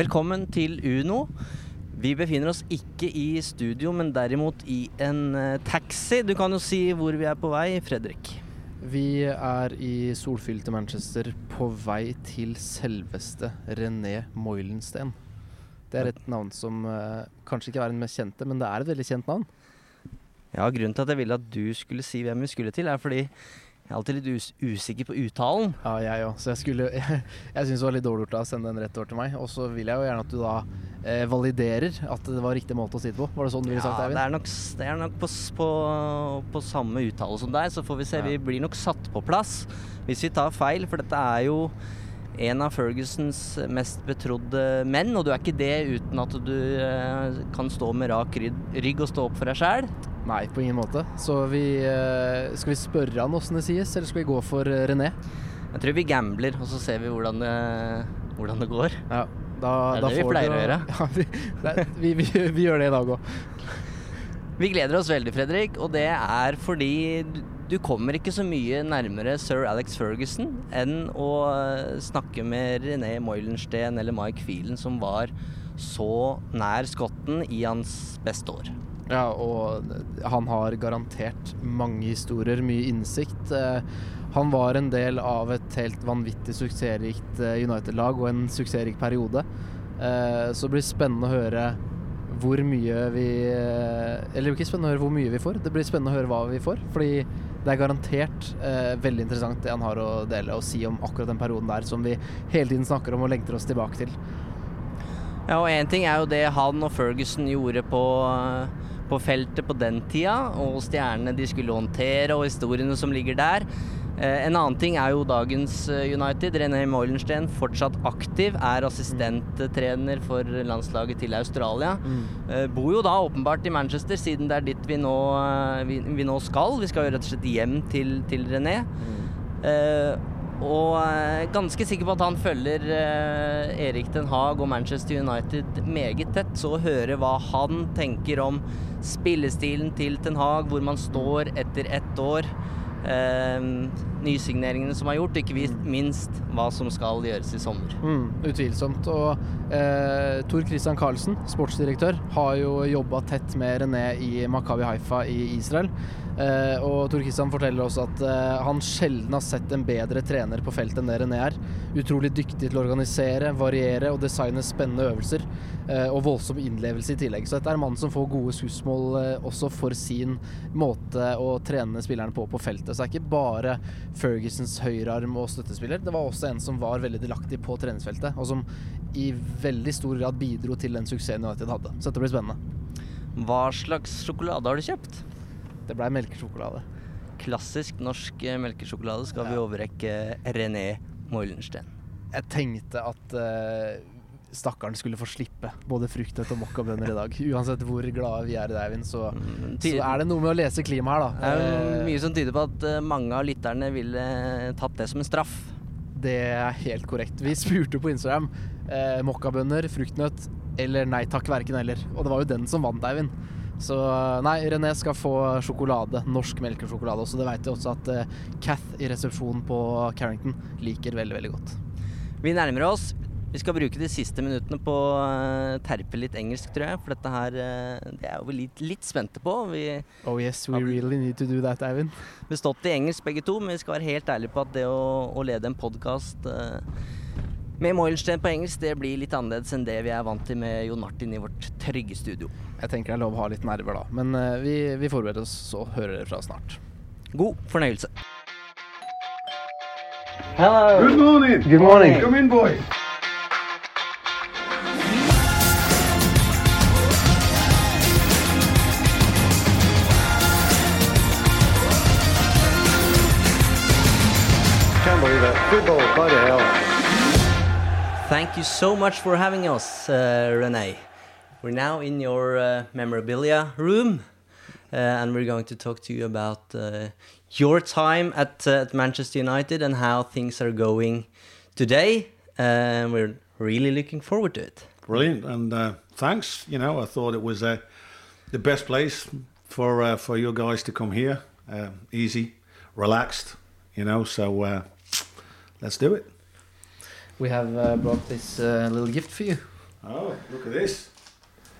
Velkommen til Uno. Vi befinner oss ikke i studio, men derimot i en eh, taxi. Du kan jo si hvor vi er på vei, Fredrik. Vi er i solfylte Manchester på vei til selveste René Moilensten. Det er et navn som uh, kanskje ikke er den mest kjente, men det er et veldig kjent navn. Ja, Grunnen til at jeg ville at du skulle si hvem vi skulle til, er fordi jeg er alltid litt us usikker på uttalen. Ja, jeg òg. Så jeg skulle Jeg, jeg syns det var litt dårlig gjort å sende den rett over til meg. Og så vil jeg jo gjerne at du da eh, validerer at det var riktig måte å si det på. Var det sånn du ville sagt Ja, det, Eivind? er nok, det er nok på, på, på samme uttale som deg, så får vi se. Ja. Vi blir nok satt på plass hvis vi tar feil, for dette er jo en av Fergusons mest betrodde menn, og du er ikke det uten at du eh, kan stå med rak rygg og stå opp for deg sjæl. Nei, på ingen måte. Så vi eh, Skal vi spørre han åssen det sies, eller skal vi gå for eh, René? Jeg tror vi gambler, og så ser vi hvordan det, hvordan det går. Ja, da, Det er da det vi pleier å gjøre. Ja, vi, er- vi, vi, vi gjør det i dag òg. Vi gleder oss veldig, Fredrik, og det er fordi du- kommer ikke så mye nærmere sir Alex Ferguson enn å eh, snakke med René Moilensten eller Mike Phelan, som var så nær skotten i hans beste år. Ja, og han har garantert mange historier, mye innsikt. Eh, Han var en del av et helt vanvittig suksessrikt eh, United-lag og en suksessrik periode. Så det blir spennende å høre hvor mye vi Eller ikke spennende å høre hvor mye vi får, det blir spennende å høre hva vi får. Fordi det er garantert eh, veldig interessant det han har å dele og si om akkurat den perioden der som vi hele tiden snakker om og lengter oss tilbake til. Ja, og én ting er jo det han og Ferguson gjorde på, på feltet på den tida, og stjernene de skulle håndtere, og historiene som ligger der. Eh, en annen ting er jo dagens eh, United. René Moilensten fortsatt aktiv, er assistenttrener for landslaget til Australia. Mm. bor jo da åpenbart i Manchester, siden det er dit vi nå, eh, vi, vi nå skal. Vi skal jo rett og slett hjem til, til René. Eh, og eh, ganske sikker på at han følger eh, Erik Den Haag og Manchester United meget tett. Så å høre hva han tenker om spillestilen til Den Haag, hvor man står etter ett år. Nysigneringene som er gjort, ikke minst hva som skal gjøres i sommer. Mm, utvilsomt. Og eh, Tor Christian Karlsen, sportsdirektør, har jo jobba tett med René i Makabi Haifa i Israel. Eh, og Tor Christian forteller også at eh, han sjelden har sett en bedre trener på feltet enn det René er. Utrolig dyktig til å organisere, variere og designe spennende øvelser. Eh, og voldsom innlevelse i tillegg. Så dette er en mann som får gode skussmål eh, også for sin måte å trene spillerne på på feltet. Så det er ikke bare Fergusons høyrearm og støttespiller. Det var også en som var veldig delaktig på treningsfeltet, og som i veldig stor grad bidro til den suksessen United hadde. Så dette blir spennende. Hva slags sjokolade har du kjøpt? Det blei melkesjokolade. Klassisk norsk eh, melkesjokolade skal vi overrekke René Moilensten. Jeg tenkte at eh, stakkaren skulle få slippe både fruktnøtt og mokkabønner i dag. Uansett hvor glade vi er i Eivind, så, Mm, så er det noe med å lese klimaet her, Det da. er jo Eh, mye som tyder på at eh, mange av lytterne ville eh, tatt det som en straff. Det er helt korrekt. Vi spurte på Instagram eh, mokkabønner, fruktnøtt eller nei takk, verken eller. Og det var jo den som vant, Eivind. Så nei, René skal få sjokolade. Norsk melkesjokolade også. Det vet jeg også at eh, Cath i resepsjonen på Carrington liker veldig, veldig godt. Vi nærmer oss. Vi skal bruke de siste minuttene på å eh, terpe litt engelsk, tror jeg. For dette her eh, det er jo vi litt, litt spente på. Vi Oh yes, we really need to do that, Eivind. bestått i engelsk begge to, men vi skal være helt ærlige på at det å, å lede en podkast Med Moilstein på engelsk, det blir litt annerledes enn det vi er vant til med Jon Martin i vårt trygge studio. Jeg tenker det er lov å ha litt nerver, da. Men uh, vi, vi, forbereder oss og hører dere fra snart. God fornøyelse. Hello. Good morning. Good morning. Come in, boys. Can't. Football, by hell. Thank you so much for having us, uh, René. We're now in your uh, memorabilia room, uh, and we're going to talk to you about uh, your time at, uh, at, Manchester United and how things are going today. And we're really looking forward to it. Brilliant, and uh, thanks. You know, I thought it was the best place for for you guys to come here. easy, relaxed. You know, so let's do it we have uh, brought this uh, little gift for you. Oh, look at this.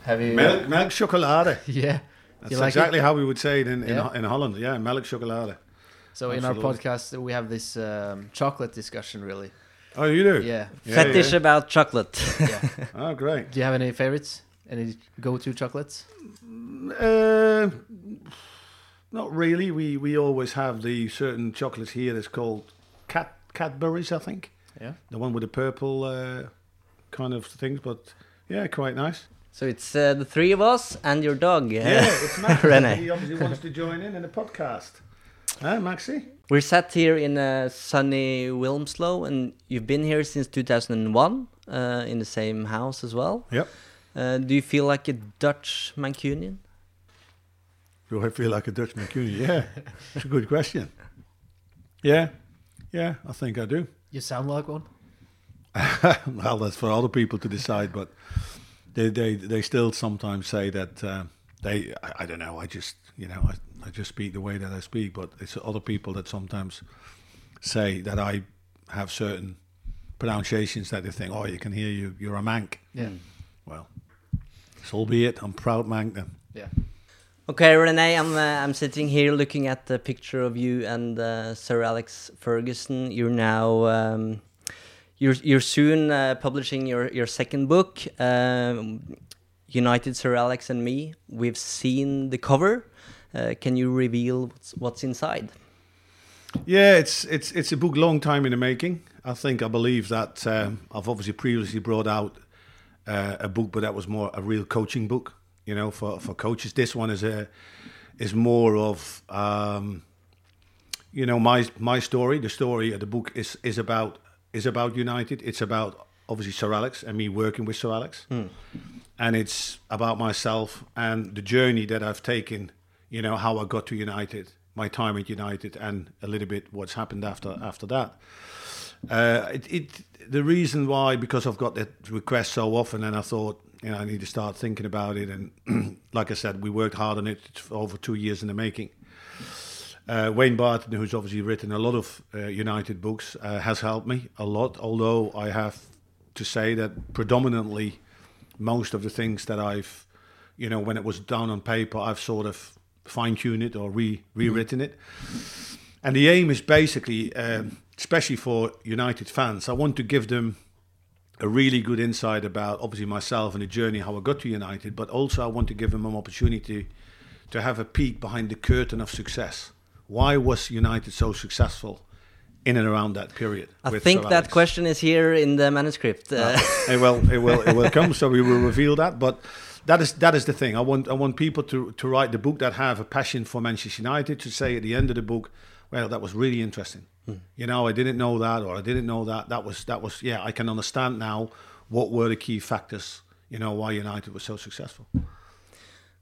Have you milk, milk chocolade? yeah, that's like exactly it? how we would say it in, in, yeah. in Holland. Yeah, milk chocolade. So Absolutely. in our podcast, we have this um, chocolate discussion, really. Oh, you do? Yeah. yeah Fetish yeah. about chocolate. yeah. Oh, great. Do you have any favorites? Any go-to chocolates? Uh, not really. We we always have the certain chocolate here that's called cat Cadbury's, I think. Yeah. The one with the purple uh, kind of things, but yeah, quite nice. So it's uh, the three of us and your dog. Yeah, it's Max. Rene. He obviously wants to join in in the podcast. Huh, Maxi? We're sat here in uh, sunny Wilmslow, and you've been here since 2001 uh, in the same house as well. Yep. Uh, do you feel like a Dutch Mancunian? Do I feel like a Dutch Mancunian? Yeah, it's a good question. Yeah, yeah, I think I do. You sound like one. well, that's for other people to decide, but they they, they still sometimes say that uh, they I, I, don't know. I just you know I, I just speak the way that I speak, but it's other people that sometimes say that I have certain pronunciations that they think, oh, you can hear you, you're a mank. Yeah. Well, so be it. I'm proud mank then. Yeah. Okay, René, I'm uh, I'm sitting here looking at the picture of you and uh, Sir Alex Ferguson. You're now um, you're you're soon uh, publishing your your second book, um, United Sir Alex and Me. We've seen the cover. Uh, can you reveal what's, what's inside? Yeah, it's it's it's a book long time in the making. I think I believe that um, I've obviously previously brought out uh, a book, but that was more a real coaching book you know, for, for coaches. This one is a is more of um, you know my my story. The story of the book is is about is about United. It's about obviously Sir Alex and me working with Sir Alex, mm. and it's about myself and the journey that I've taken. You know how I got to United, my time at United, and a little bit what's happened after after that. Uh, it, it the reason why because I've got that request so often, and I thought you know, I need to start thinking about it. And like I said, we worked hard on it for over two years in the making. Uh, Wayne Barton, who's obviously written a lot of uh, United books, uh, has helped me a lot. Although I have to say that predominantly, most of the things that I've, you know, when it was down on paper, I've sort of fine-tuned it or re rewritten it. And the aim is basically, um, especially for United fans, I want to give them a really good insight about obviously myself and the journey how I got to United, but also I want to give him an opportunity to have a peek behind the curtain of success. Why was United so successful in and around that period? I think that question is here in the manuscript. Uh. it will, it will, it will come. So we will reveal that, but. That is that is the thing. I want I want people to, to write the book that have a passion for Manchester United to say at the end of the book, well, that was really interesting. You know, I didn't know that, or I didn't know that. That was that was yeah. I can understand now what were the key factors. You know, why United was so successful.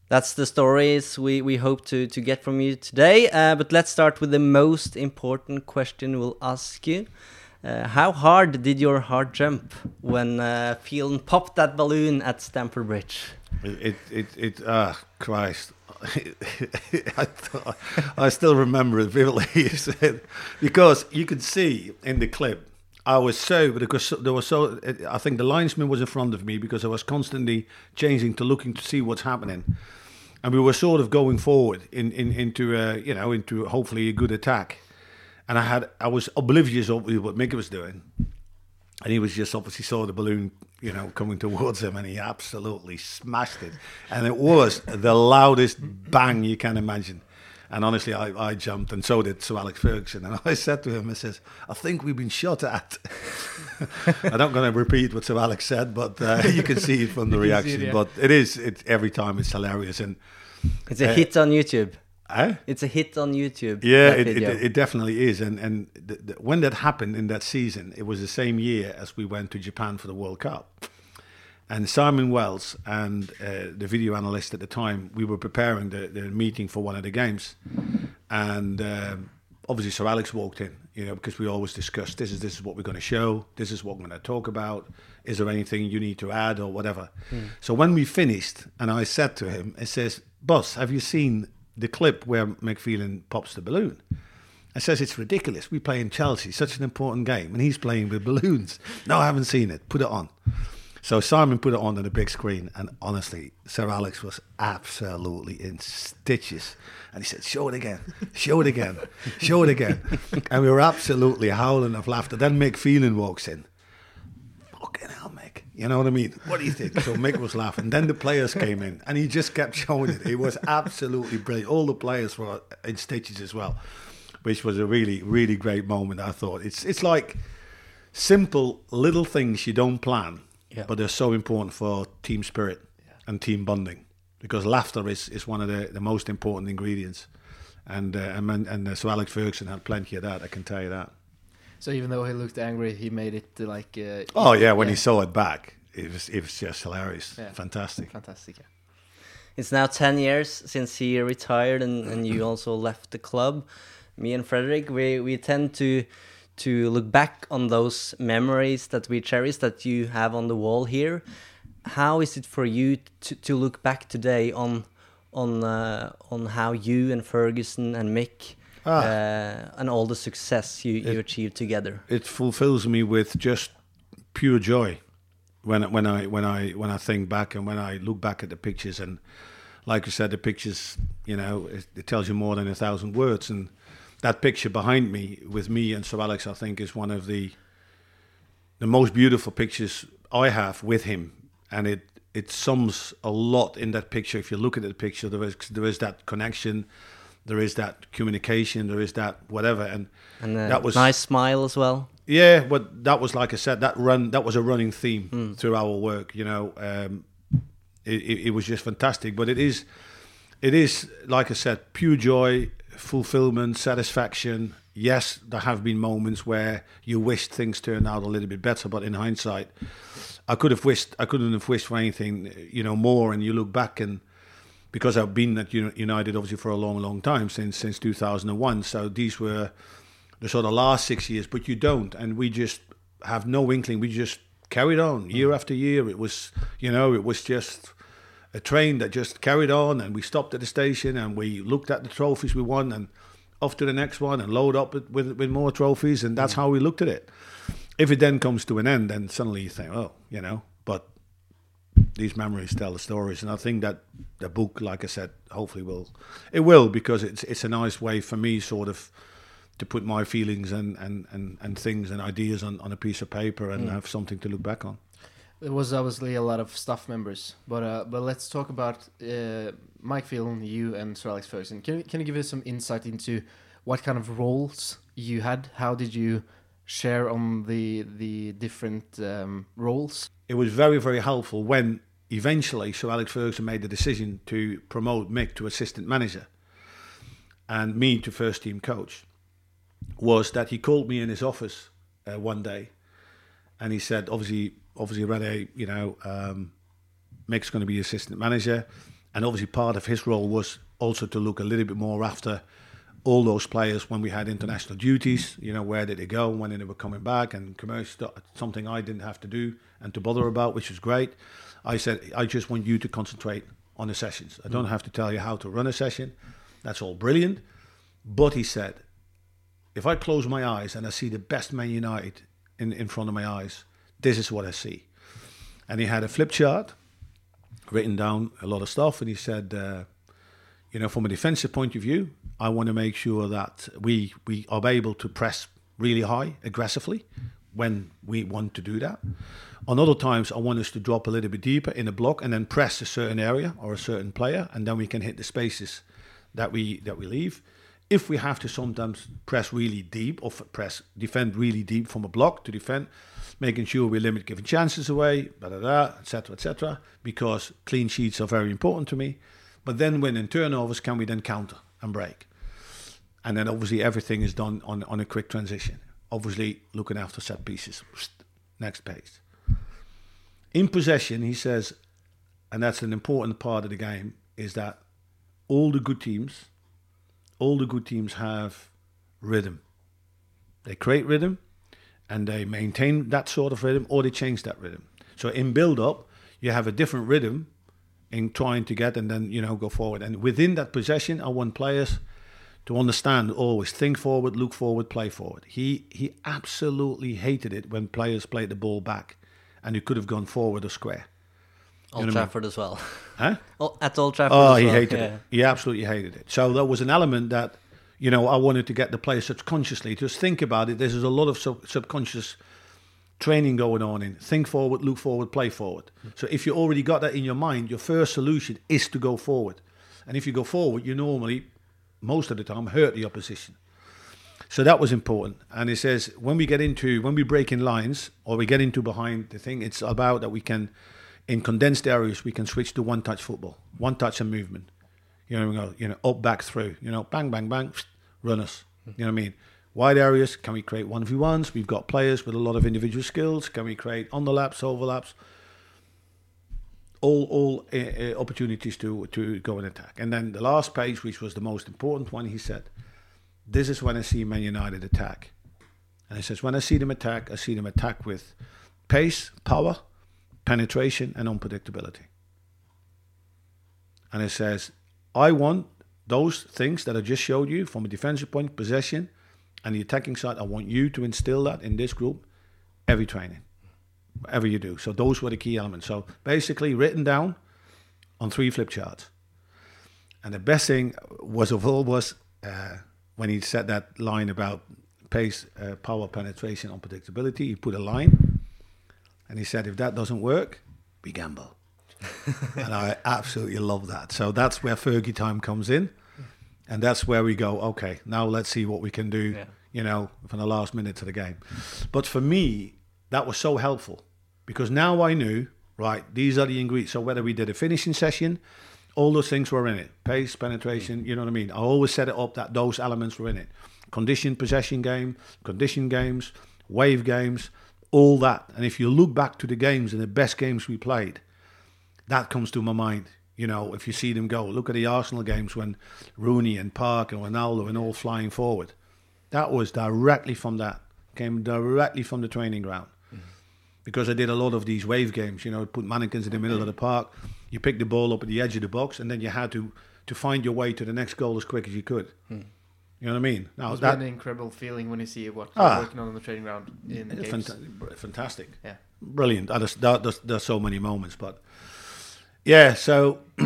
That's the stories we, we hope to, to get from you today. Uh, but let's start with the most important question we'll ask you. Uh, how hard did your heart jump when uh, Phelan popped that balloon at Stamford Bridge? It, it, it, ah, Christ. I, I still remember it vividly. because you could see in the clip, I was so because there was so. I think the linesman was in front of me because I was constantly changing to looking to see what's happening, and we were sort of going forward in, in into a, you know into hopefully a good attack, and I had I was oblivious of what Mickey was doing, and he was just obviously saw the balloon, you know, coming towards him, and he absolutely smashed it, and it was the loudest bang you can imagine. And honestly, I, I jumped, and so did Sir Alex Ferguson. And I said to him, I says, I think we've been shot at. I'm not going to repeat what Sir Alex said, but uh, you can see it from the reaction. it, yeah. But it is, it, every time it's hilarious. And It's a hit on YouTube. Eh? It's a hit on YouTube. Yeah, it, it, it definitely is. And and th th when that happened in that season, it was the same year as we went to Japan for the World Cup. And Simon Wells and uh, the video analyst at the time, we were preparing the, the meeting for one of the games, and um, obviously Sir Alex walked in, you know, because we always discuss this is this is what we're going to show, this is what we're going to talk about. Is there anything you need to add or whatever? So when we finished, and I said to him, "It says, boss, have you seen the clip where Mick Phelan pops the balloon?" I says it's ridiculous. We play in Chelsea, such an important game, and he's playing with balloons. No, I haven't seen it. Put it on. So Simon put it on on the big screen, and honestly, Sir Alex was absolutely in stitches. And he said, "Show it again, show it again, show it again," and we were absolutely howling of laughter. Then Mick walks in. Fucking hell. You know what I mean? What do you think? So Mick was laughing. Then the players came in, and he just kept showing it. It was absolutely brilliant. All the players were in stitches as well, which was a really, really great moment. I thought it's it's like simple little things you don't plan, Yeah. but they're so important for team spirit and team bonding because laughter is, is one of the, the most important ingredients. And uh, and, and uh, so Alex Ferguson had plenty of that. I can tell you that. So even though he looked angry, he made it uh, like. Uh, Oh yeah, when he saw it back, it was it was just hilarious, Yeah. fantastic. Fantastic. Yeah. It's now 10 years since he retired and, and you also left the club. Me and Fredrik, we, we tend to to look back on those memories that we cherish that you have on the wall here. How is it for you to, to look back today on on uh, on how you and Ferguson and Mick Ah. uh, and all the success you, you achieved together? It fulfills me with just pure joy when when I when I when I think back and when I look back at the pictures and like you said, the pictures, you know, it, it tells you more than a thousand words. And that picture behind me with me and Sir Alex, I think, is one of the the most beautiful pictures I have with him, and it it sums a lot in that picture. If you look at the picture, there is there is that connection, there is that communication, there is that whatever, and, And that was nice smile as well. yeah, but that was like I said, that run that was a running theme through our work. You know, um, it, it, it was just fantastic. But it is, it is like I said, pure joy, fulfillment, satisfaction. Yes, there have been moments where you wished things turned out a little bit better, but in hindsight, I could have wished I couldn't have wished for anything, you know, more. And you look back and because I've been at United obviously for a long, long time since since 2001. So these were the sort of last six years, but you don't, and we just have no inkling. We just carried on mm. year after year. It was, you know, it was just a train that just carried on, and we stopped at the station and we looked at the trophies we won, and off to the next one, and load up with with, with more trophies, and that's mm. how we looked at it. If it then comes to an end, then suddenly you think, oh, you know, these memories tell the stories, and I think that the book, like I said, hopefully will, it will because it's it's a nice way for me, sort of, to put my feelings and and and, and things and ideas on, on a piece of paper and have something to look back on. There was obviously a lot of staff members, but uh, but let's talk about uh, Mike Phelan, you and Sir Alex Ferguson. Can you, can you give us some insight into what kind of roles you had? How did you share on the the different um, roles? It was very very helpful when eventually Sir Alex Ferguson made the decision to promote Mick to assistant manager and me to first team coach. Was that he called me in his office uh, one day, and he said, obviously, obviously, Rene, you know, um, Mick's going to be assistant manager, and obviously part of his role was also to look a little bit more after all those players when we had international duties. You know, where did they go when they were coming back, and commercial something I didn't have to do and to bother about, which was great. I said, I just want you to concentrate on the sessions. I don't have to tell you how to run a session. That's all brilliant. But he said, if I close my eyes and I see the best Man United in, in front of my eyes, this is what I see. And he had a flip chart, written down a lot of stuff, and he said, uh, you know, from a defensive point of view, I want to make sure that we we are able to press really high, aggressively, when we want to do that. On other times, I want us to drop a little bit deeper in a block and then press a certain area or a certain player, and then we can hit the spaces that we that we leave. If we have to sometimes press really deep or press defend really deep from a block to defend, making sure we limit giving chances away, da da da, etc. etc. Because clean sheets are very important to me. But then when in turnovers, can we then counter and break? And then obviously everything is done on, on a quick transition. Obviously looking after set pieces. Next page. In possession, he says, and that's an important part of the game, is that all the good teams, all the good teams have rhythm. They create rhythm and they maintain that sort of rhythm or they change that rhythm. So in build up, you have a different rhythm in trying to get and then, you know, go forward. And within that possession, I want players to understand always think forward, look forward, play forward. He he absolutely hated it when players played the ball back and you could have gone forward or square. Old know what I mean? Trafford as well. Huh? Oh, at Old Trafford. Oh, he well. hated yeah. it. He absolutely hated it. So there was an element that, you know, I wanted to get the players subconsciously just think about it. There's a lot of sub- subconscious training going on in think forward, look forward, play forward. So if you already got that in your mind, your first solution is to go forward. And if you go forward, you normally, most of the time, hurt the opposition. So that was important. And he says when we get into when we break in lines or we get into behind the thing, it's about that we can in condensed areas we can switch to one touch football, one touch and movement. You know, we go, you know, up, back, through. You know, bang, bang, bang, runners. You know what I mean? Wide areas, can we create one v ones? We've got players with a lot of individual skills. Can we create underlaps, overlaps? All, all uh, opportunities to to go and attack. And then the last page, which was the most important one, he said, "This is when I see Man United attack." And he says, "When I see them attack, I see them attack with pace, power, penetration, and unpredictability." And it says, I want those things that I just showed you from a defensive point, possession, and the attacking side. I want you to instill that in this group every training, whatever you do. So those were the key elements. So basically, written down on three flip charts. And the best thing was of all was uh, when he said that line about pace, uh, power, penetration, unpredictability. He put a line, and he said, if that doesn't work, we gamble and I absolutely love that. So that's where Fergie time comes in, and that's where we go. Okay, now let's see what we can do. Yeah. You know, from the last minute of the game. But for me, that was so helpful because now I knew right. These are the ingredients. So whether we did a finishing session, all those things were in it. Pace, penetration. You know what I mean. I always set it up that those elements were in it. Condition, possession game, condition games, wave games, all that. And if you look back to the games and the best games we played that comes to my mind. You know, if you see them go, look at the Arsenal games when Rooney and Park and Ronaldo and all flying forward. That was directly from that, came directly from the training ground. Mm-hmm. Because I did a lot of these wave games, you know, put mannequins in the middle of the park, you picked the ball up at the edge of the box, and then you had to to find your way to the next goal as quick as you could. You know what I mean? Now It's that been an incredible feeling when you see what Ah. you're working on on the training ground in the games. fanta- fantastic. Yeah. brilliant. That is, that, there's, there's so many moments, but yeah, so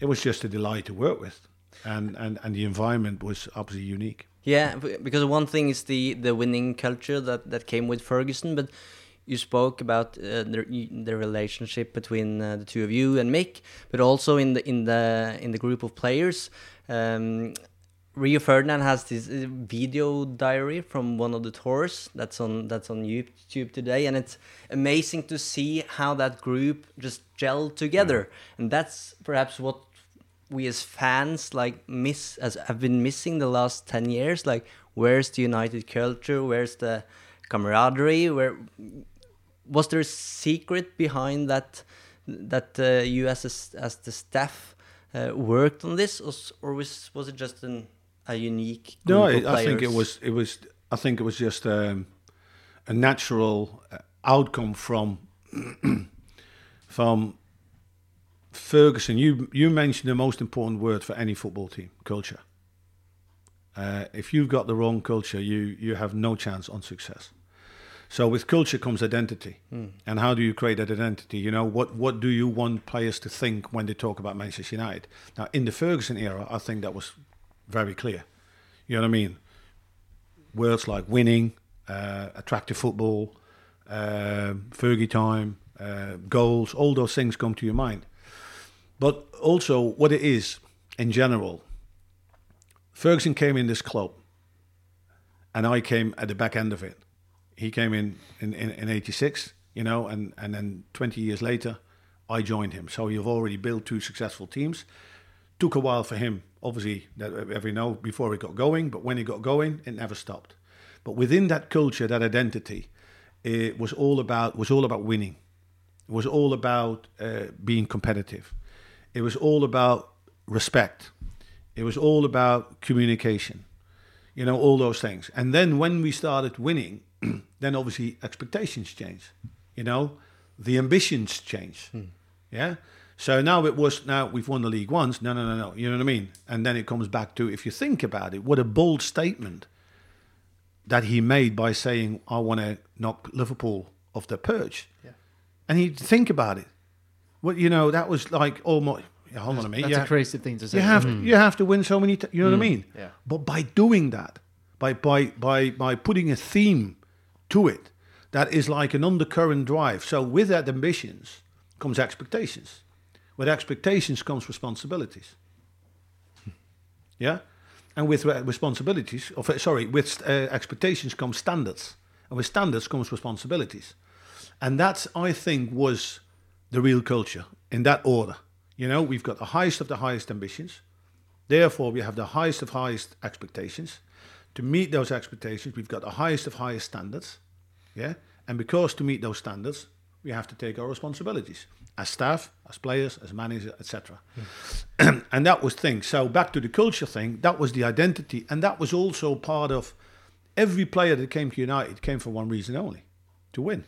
it was just a delight to work with, and, and, and the environment was obviously unique. Yeah, because one thing is the the winning culture that that came with Ferguson, but you spoke about uh, the the relationship between uh, the two of you and Mick, but also in the in the in the group of players. Um, Rio Ferdinand has this uh, video diary from one of the tours that's on that's on YouTube today, and it's amazing to see how that group just gelled together, and that's perhaps what we as fans like miss as have been missing the last 10 years. Like where's the united culture? Where's the camaraderie? Where was there a secret behind that that uh, you as a as the staff uh, worked on this or, or was was it just an, a unique No, I, I think it was it was I think it was just um, a natural uh, outcome from from Ferguson. You you mentioned the most important word for any football team: culture. Uh, if you've got the wrong culture, you you have no chance on success. So with culture comes identity, and how do you create that identity? You know what what do you want players to think when they talk about Manchester United? Now in the Ferguson era, I think that was very clear. You know what I mean? Words like winning, uh, attractive football, uh, Fergie time, uh, goals, all those things come to your mind. But also, what it is in general, Ferguson came in this club, and I came at the back end of it. He came in in, in, in 86, you know, and, and then 20 years later, I joined him. So you've already built two successful teams. Took a while for him, obviously, that every know before he got going, but when he got going, it never stopped. But within that culture, that identity, it was all about was all about winning. It was all about uh, being competitive. It was all about respect. It was all about communication. You know, all those things. And then when we started winning, then obviously expectations change. You know, the ambitions change. Hmm. Yeah. So now it was now we've won the league once. No, no, no, no. You know what I mean? And then it comes back to if you think about it, what a bold statement that he made by saying, "I want to knock Liverpool off the perch." Yeah. And he think about it. Well, you know, that was like oh almost. Yeah, hold on a minute. That's yeah. a crazy thing to say. You have to, you have to win so many. T- you know what I hmm. mean? Yeah. But by doing that, by by by by putting a theme to it, that is like an undercurrent drive. So with that ambitions comes expectations. With expectations comes responsibilities. Yeah, and with re- responsibilities, or sorry, with uh, expectations come standards, and with standards comes responsibilities, and that's I think was the real culture in that order. You know, we've got the highest of the highest ambitions, therefore we have the highest of highest expectations. To meet those expectations, we've got the highest of highest standards. Yeah, and because to meet those standards, we have to take our responsibilities as staff, as players, as managers, etc. and that was thing. So back to the culture thing, that was the identity, and that was also part of every player that came to United came for one reason only: to win.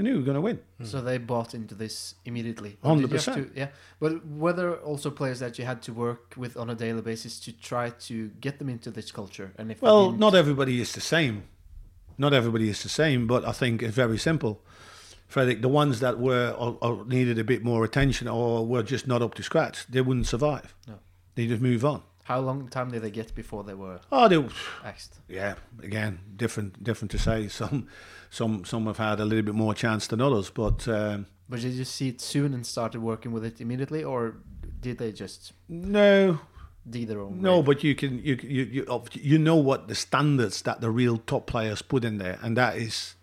They knew we were going to win. Hmm. So they bought into this immediately. Or did you have 100%. to- Yeah, but were there also players that you had to work with on a daily basis to try to get them into this culture? And if they Well, didn't- not everybody is the same. Not everybody is the same, but I think it's very simple. Fredrik, the ones that were or, or needed a bit more attention or were just not up to scratch, they wouldn't survive. No. They just move on. How long time did they get before they were Oh, they, axed? yeah. Again, different, different to say. Some, some, some have had a little bit more chance than others, but um, But did you see it soon and started working with it immediately, or did they just no, dig their own? No, grave? but you can you you you you know what the standards that the real top players put in there, and that is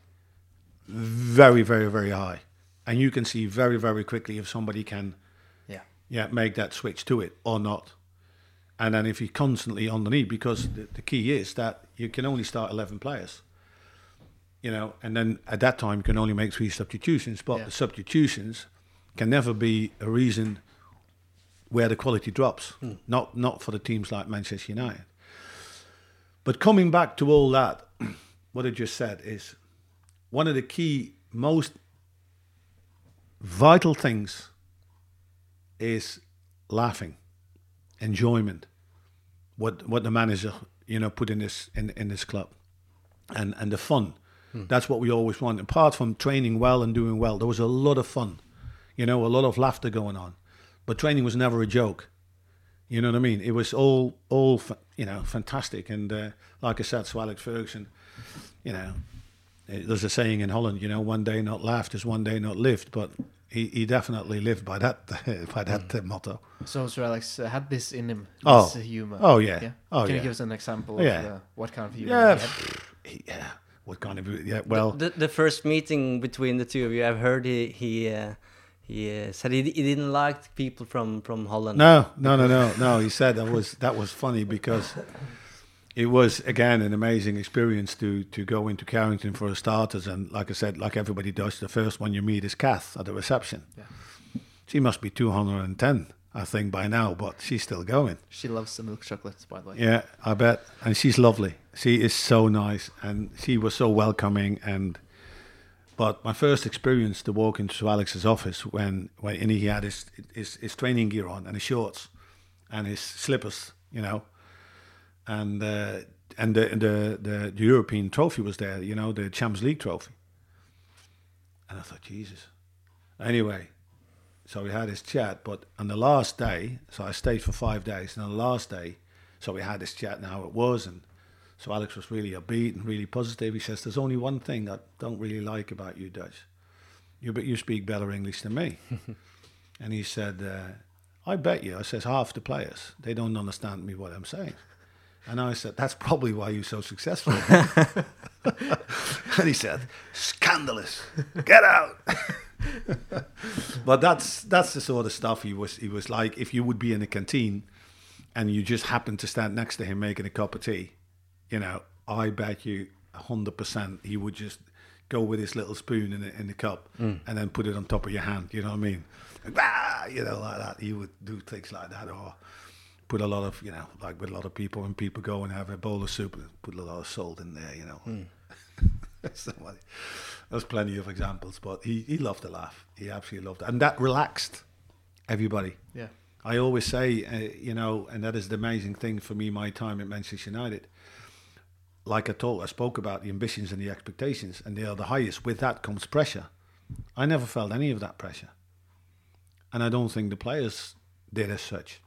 very very very high, and you can see very very quickly if somebody can yeah, yeah make that switch to it or not, and then if you're constantly underneath, because the, the key is that you can only start eleven players, you know, and then at that time you can only make three substitutions, but Yeah. the substitutions can never be a reason where the quality drops. Hmm. Not not for the teams like Manchester United. But coming back to all that, what I just said is one of the key, most vital things is laughing, enjoyment. What what the manager you know put in this in, in this club, and and the fun. That's what we always want. Apart from training well and doing well, there was a lot of fun, you know, a lot of laughter going on. But training was never a joke. You know what I mean? It was all, all, you know, fantastic. And uh, like I said, Alex Ferguson, you know, there's a saying in Holland, you know, one day not laughed is one day not lived. But he, he definitely lived by that by that uh, motto. So Sir Alex uh, had this in him. Oh. this humor. Oh, yeah. Oh, Can you give us an example Yeah. of uh, what kind of humor? Yeah, he had? yeah. What kind of yeah? Well, the, the first meeting between the two of you, I've heard he he uh, he uh, said he, he didn't like people from from Holland. No, no, no, no, no. He said that was that was funny because it was again an amazing experience to to go into Carrington for starters, and like I said, like everybody does, the first one you meet is Kath at the reception. Yeah. She must be two hundred and ten, I think, by now, but she's still going. She loves the milk chocolates, by the way. Yeah, I bet, and she's lovely. She is so nice, and she was so welcoming. And but my first experience to walk into Alex's office when when he had his, his his training gear on and his shorts and his slippers, you know, and uh, and the, the the the European trophy was there, you know, the Champions League trophy. And I thought, Jesus. Anyway, so we had this chat, but on the last day, so I stayed for five days, and on the last day, so we had this chat and how it was, and So Alex was really upbeat and really positive. He says, "There's only one thing I don't really like about you Dutch. You but you speak better English than me." and he said, uh, "I bet you." I says, "Half the players they don't understand me what I'm saying." And I said, "That's probably why you're so successful." and he said, "Scandalous! Get out!" but that's that's the sort of stuff he was he was like. If you would be in a canteen, and you just happen to stand next to him making a cup of tea, you know, I bet you hundred percent he would just go with his little spoon in the, in the cup and then put it on top of your hand. You know what I mean? Ah, you know, like that. He would do things like that, or put a lot of, you know, like with a lot of people when people go and have a bowl of soup, put a lot of salt in there. You know. Somebody. There's plenty of examples, but he, he loved to laugh. He absolutely loved it. And that relaxed everybody. Yeah. I always say, uh, you know, and that is the amazing thing for me, my time at Manchester United. Like I told, I spoke about the ambitions and the expectations, and they are the highest. With that comes pressure. I never felt any of that pressure. And I don't think the players did as such.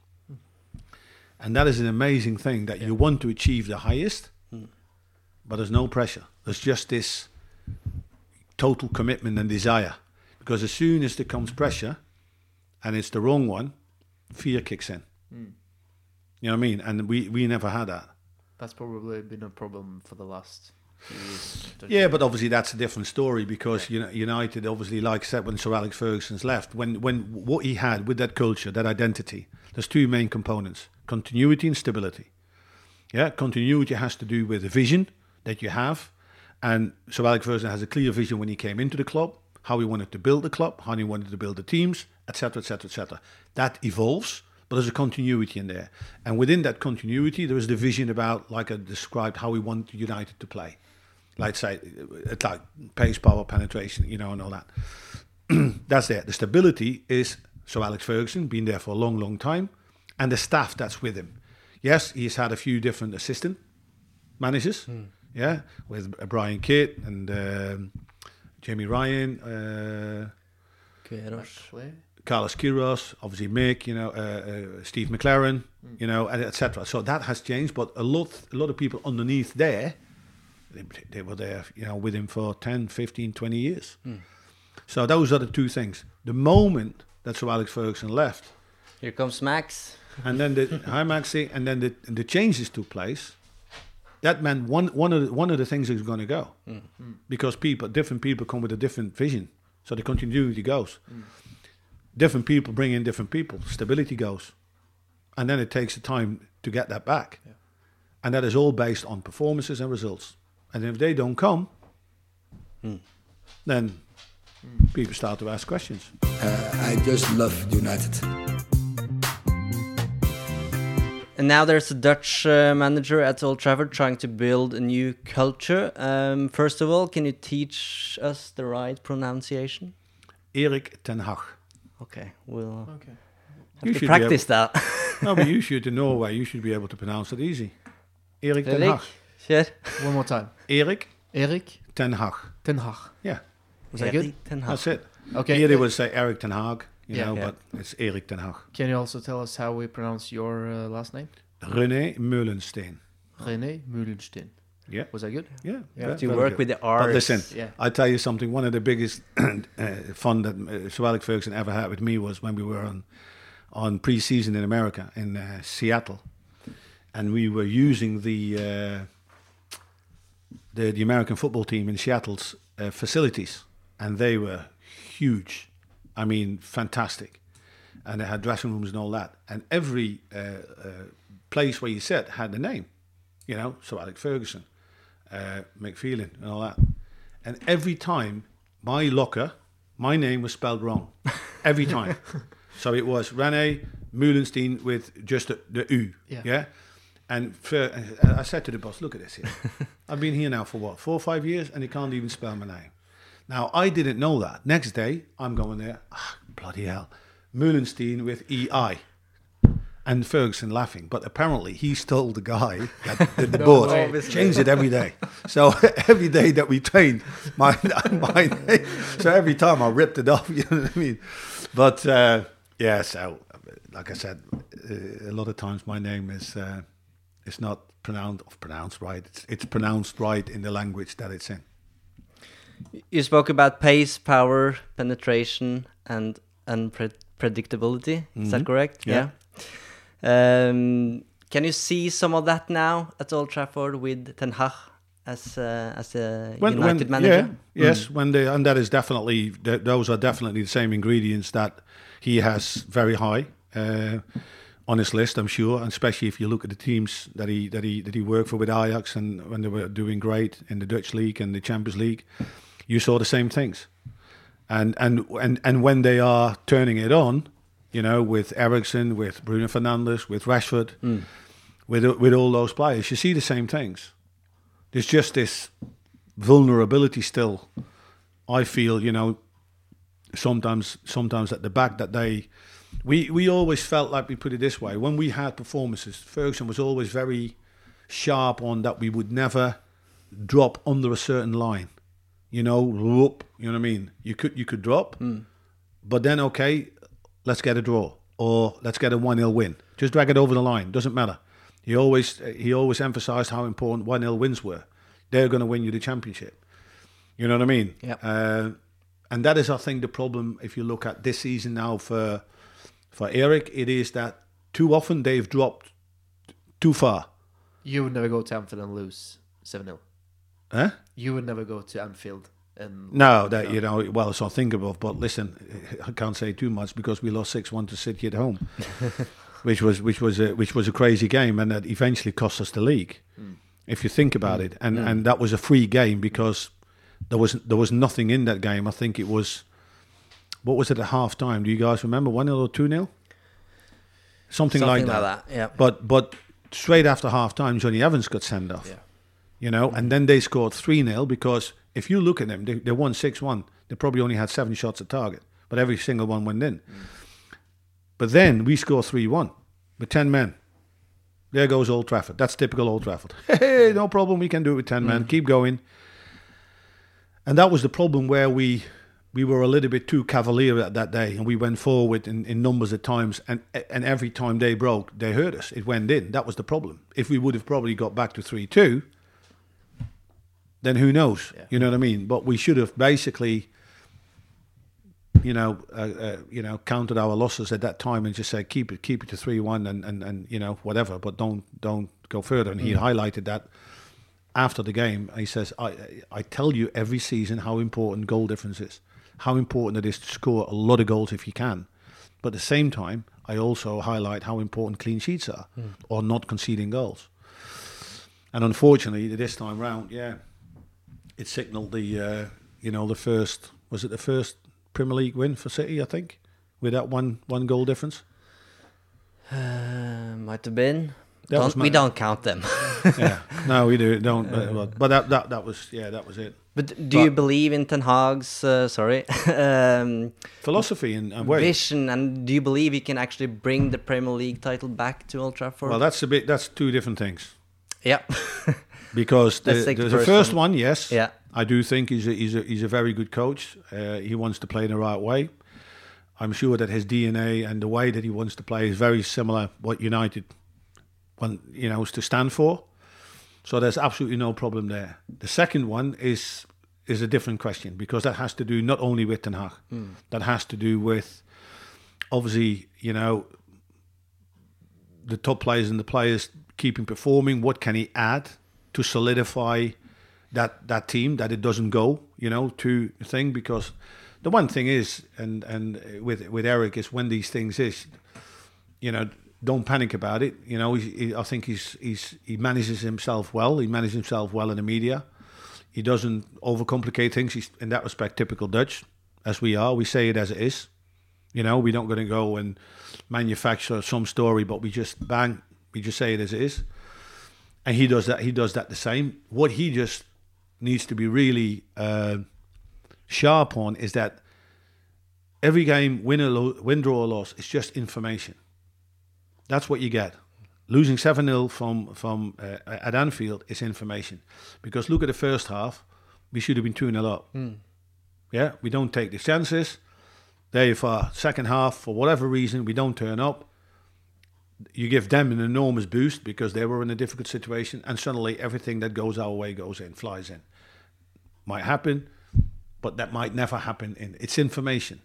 And that is an amazing thing that you want to achieve the highest, hmm. but there's no pressure. There's just this total commitment and desire. Because as soon as there comes pressure, and it's the wrong one, fear kicks in. Hmm. You know what I mean? And we, we never had that. That's probably been a problem for the last years. Yeah, you? but obviously that's a different story because you know, United, obviously, like I said, when Sir Alex Ferguson's left, when when what he had with that culture, that identity, there's two main components: continuity and stability. Yeah, continuity has to do with the vision that you have, and so Alex Ferguson has a clear vision when he came into the club, how he wanted to build the club, how he wanted to build the teams, etc., etc., etc. That evolves, but there's a continuity in there, and within that continuity, there is the vision about, like I described, how we want United to play like say, it's like pace, power, penetration, you know, and all that. that's there. The stability is so Alex Ferguson been there for a long, long time, and the staff that's with him. Yes, he's had a few different assistant managers. Yeah, with Brian Kidd and um, Jimmy Ryan, uh, Queiroz. Carlos Queiroz, obviously Mick, you know, uh, uh, Steve McClaren, you know, etc. So that has changed, but a lot, a lot of people underneath there, they, they were there, you know, with him for 10, 15, 20 years. So those are the two things. The moment that Sir Alex Ferguson left, Here comes Max. And then the hi Maxi, and then the the changes took place. That meant one one of the, one of the things is going to go mm. because people different people come with a different vision, so the continuity goes. Mm. Different people bring in different people, stability goes, and then it takes the time to get that back, and that is all based on performances and results. And if they don't come, mm. then people start to ask questions. Uh, I just love United. And now there's a Dutch uh, manager at Old Trafford trying to build a new culture. Um, first of all, can you teach us the right pronunciation? Erik ten Hag. Okay, we'll okay. have You to should be practice that. No, but you should in Norway. You should be able to pronounce it easy. Erik ten Hag. kjør. One more time. Erik Erik ten Hag. Ten Hag. Yeah, Was that good? Erik ten Hag. that's it. Okay. Here they would say Eric ten Hag, you Yeah. know, Yeah. but it's Erik ten Hag. Can you also tell us how we pronounce your uh, last name? René Meulensteen. René Mühlenstein. Yeah, Was that good? yeah. You have ve- to very work good. with the But listen, Yeah. I tell you something. One of the biggest uh, fun that uh, Sir Alex Ferguson ever had with me was when we were on on pre-season in America in uh, Seattle, and we were using the uh, the the American football team in Seattle's uh, facilities, and they were huge. I mean, fantastic, and they had dressing rooms and all that. And every uh, uh, place where you sat had a name, you know. So Alex Ferguson, uh, Mick Phelan, and all that. And every time my locker, my name was spelled wrong. Every time. so it was Rene Mühlenstein with just the, the U. Yeah. And for, I said to the boss, look at this here. I've been here now for what, four or five years, and he can't even spell my name. Now, I didn't know that. Next day, I'm going there, ah, bloody hell. Mühlenstein with EI. And Ferguson laughing. But apparently, he stole the guy that did the board. Obviously. Changed it every day. So every day that we trained, my, my name. So every time I ripped it off, you know what I mean? But uh, yeah, so like I said, uh, a lot of times my name is uh, it's not pronounced pronounced right. It's, it's pronounced right in the language that it's in. You spoke about pace, power, penetration, and unpredictability. Is that Mhm. correct? Yeah. Um, can you see some of that now at Old Trafford with Ten Hag as uh, as a United manager? Yeah, yes, when they and that is definitely th- those are definitely the same ingredients that he has very high uh, on his list. I'm sure, and especially if you look at the teams that he that he that he worked for with Ajax and when they were doing great in the Dutch league and the Champions League, you saw the same things. And and and and when they are turning it on, you know, with Eriksen, with Bruno Fernandes, with Rashford, hmm. with with all those players, you see the same things. There's just this vulnerability still. I feel, you know, sometimes sometimes at the back that they we we always felt like we put it this way when we had performances Ferguson was always very sharp on that we would never drop under a certain line you know whoop, you know what I mean you could you could drop but then okay let's get a draw or let's get a 1-0 win just drag it over the line doesn't matter he always he always emphasized how important 1-0 wins were they're going to win you the championship you know what I mean Yep. uh, and that is, I think, the problem. If you look at this season now for for Erik, it is that too often they've dropped too far. You would never go to Anfield and lose 7 0. Huh? You would never go to Anfield and. No, that you know, well, it's unthinkable. But listen, I can't say too much because we lost six one to City at home, which was which was a, which was a crazy game, and that eventually cost us the league. Hmm. If you think about hmm. it, and hmm. and that was a free game because there was there was nothing in that game. I think it was. What was it at half time? Do you guys remember? 1 0 or 2 0? Something, Something like like that. that, yeah. But but straight after half time, Jonny Evans got sent off. Yeah. You know, and mm. then they scored 3 0 because if you look at them, they, they won 6 1. They probably only had seven shots at target, but every single one went in. Mm. But then we score 3 1 with 10 men. There goes Old Trafford. That's typical Old Trafford. Hey, mm. no problem. We can do it with 10 men. Keep going. And that was the problem where we we were a little bit too cavalier at that day, and we went forward in, in numbers at times, and and every time they broke, they hurt us. It went in. That was the problem. If we would have probably got back to three two, then who knows? You know what I mean? But we should have basically, you know, uh, uh, you know, counted our losses at that time and just said keep it, keep it to three one, and, and and you know whatever, but don't don't go further. And he highlighted that after the game. He says, I I tell you every season how important goal difference is, how important it is to score a lot of goals if you can, but at the same time, I also highlight how important clean sheets are or not conceding goals. And unfortunately, this time round, yeah, it signalled the uh, you know the first was it the first Premier League win for City, I think, with that one one goal difference. Uh, might have been. Don't- was we don't count them. yeah, no, we do don't. but- but but that, that that was yeah, that was it. But do you believe in Ten Hag's uh, sorry um, Philosophy and, and vision, and do you believe he can actually bring the Premier League title back to Old Trafford? Well, that's a bit. That's two different things. yeah, Because the, the, the first first one. one, yes, Yeah. I do think he's a, he's a he's a very good coach. Uh, he wants to play in the right way. I'm sure that his DNA and the way that he wants to play is very similar what United want you know to stand for. So there's absolutely no problem there. The second one is is a different question because that has to do not only with Ten Hag, that has to do with obviously you know the top players and the players keeping performing. What can he add to solidify that that team that it doesn't go, you know, to the thing? Because the one thing is, and and with with Erik is when these things is, you know, don't panic about it. You know, he, he, I think he's he's he manages himself well. He manages himself well in the media. He doesn't overcomplicate things. He's in that respect typical Dutch, as we are. We say it as it is. You know, we're not going to go and manufacture some story, but we just bang, we just say it as it is. And he does that. He does that the same. What he just needs to be really uh, sharp on is that every game, win or lo- win, draw or loss, it's just information. That's what you get. Losing seven 0 from from uh, at Anfield is information, because look at the first half, we should have been two 0 up. Yeah, we don't take the chances. There you are. Second half, for whatever reason, we don't turn up. You give them an enormous boost because they were in a difficult situation, and suddenly everything that goes our way goes in, flies in. Might happen, but that might never happen. In it's information.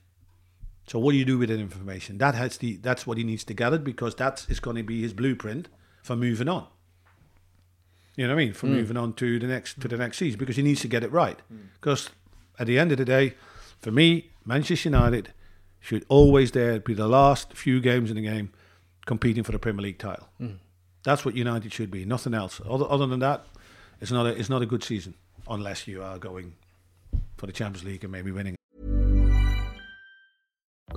So what do you do with that information? That has the that's what he needs to gather because that is going to be his blueprint for moving on. You know what I mean? For hmm. moving on to the next to the next season because he needs to get it right. Hmm. Because at the end of the day, for me, Manchester United should always there be the last few games in the game competing for the Premier League title. Hmm. That's what United should be, nothing else. Other, other than that, it's not a it's not a good season unless you are going for the Champions League and maybe winning.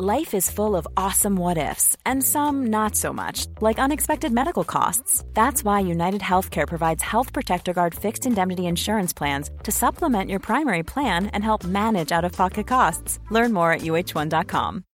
Life is full of awesome what ifs, and some not so much, like unexpected medical costs. That's why United Healthcare provides Health Protector Guard fixed indemnity insurance plans to supplement your primary plan and help manage out of pocket costs. Learn more at uh1.com.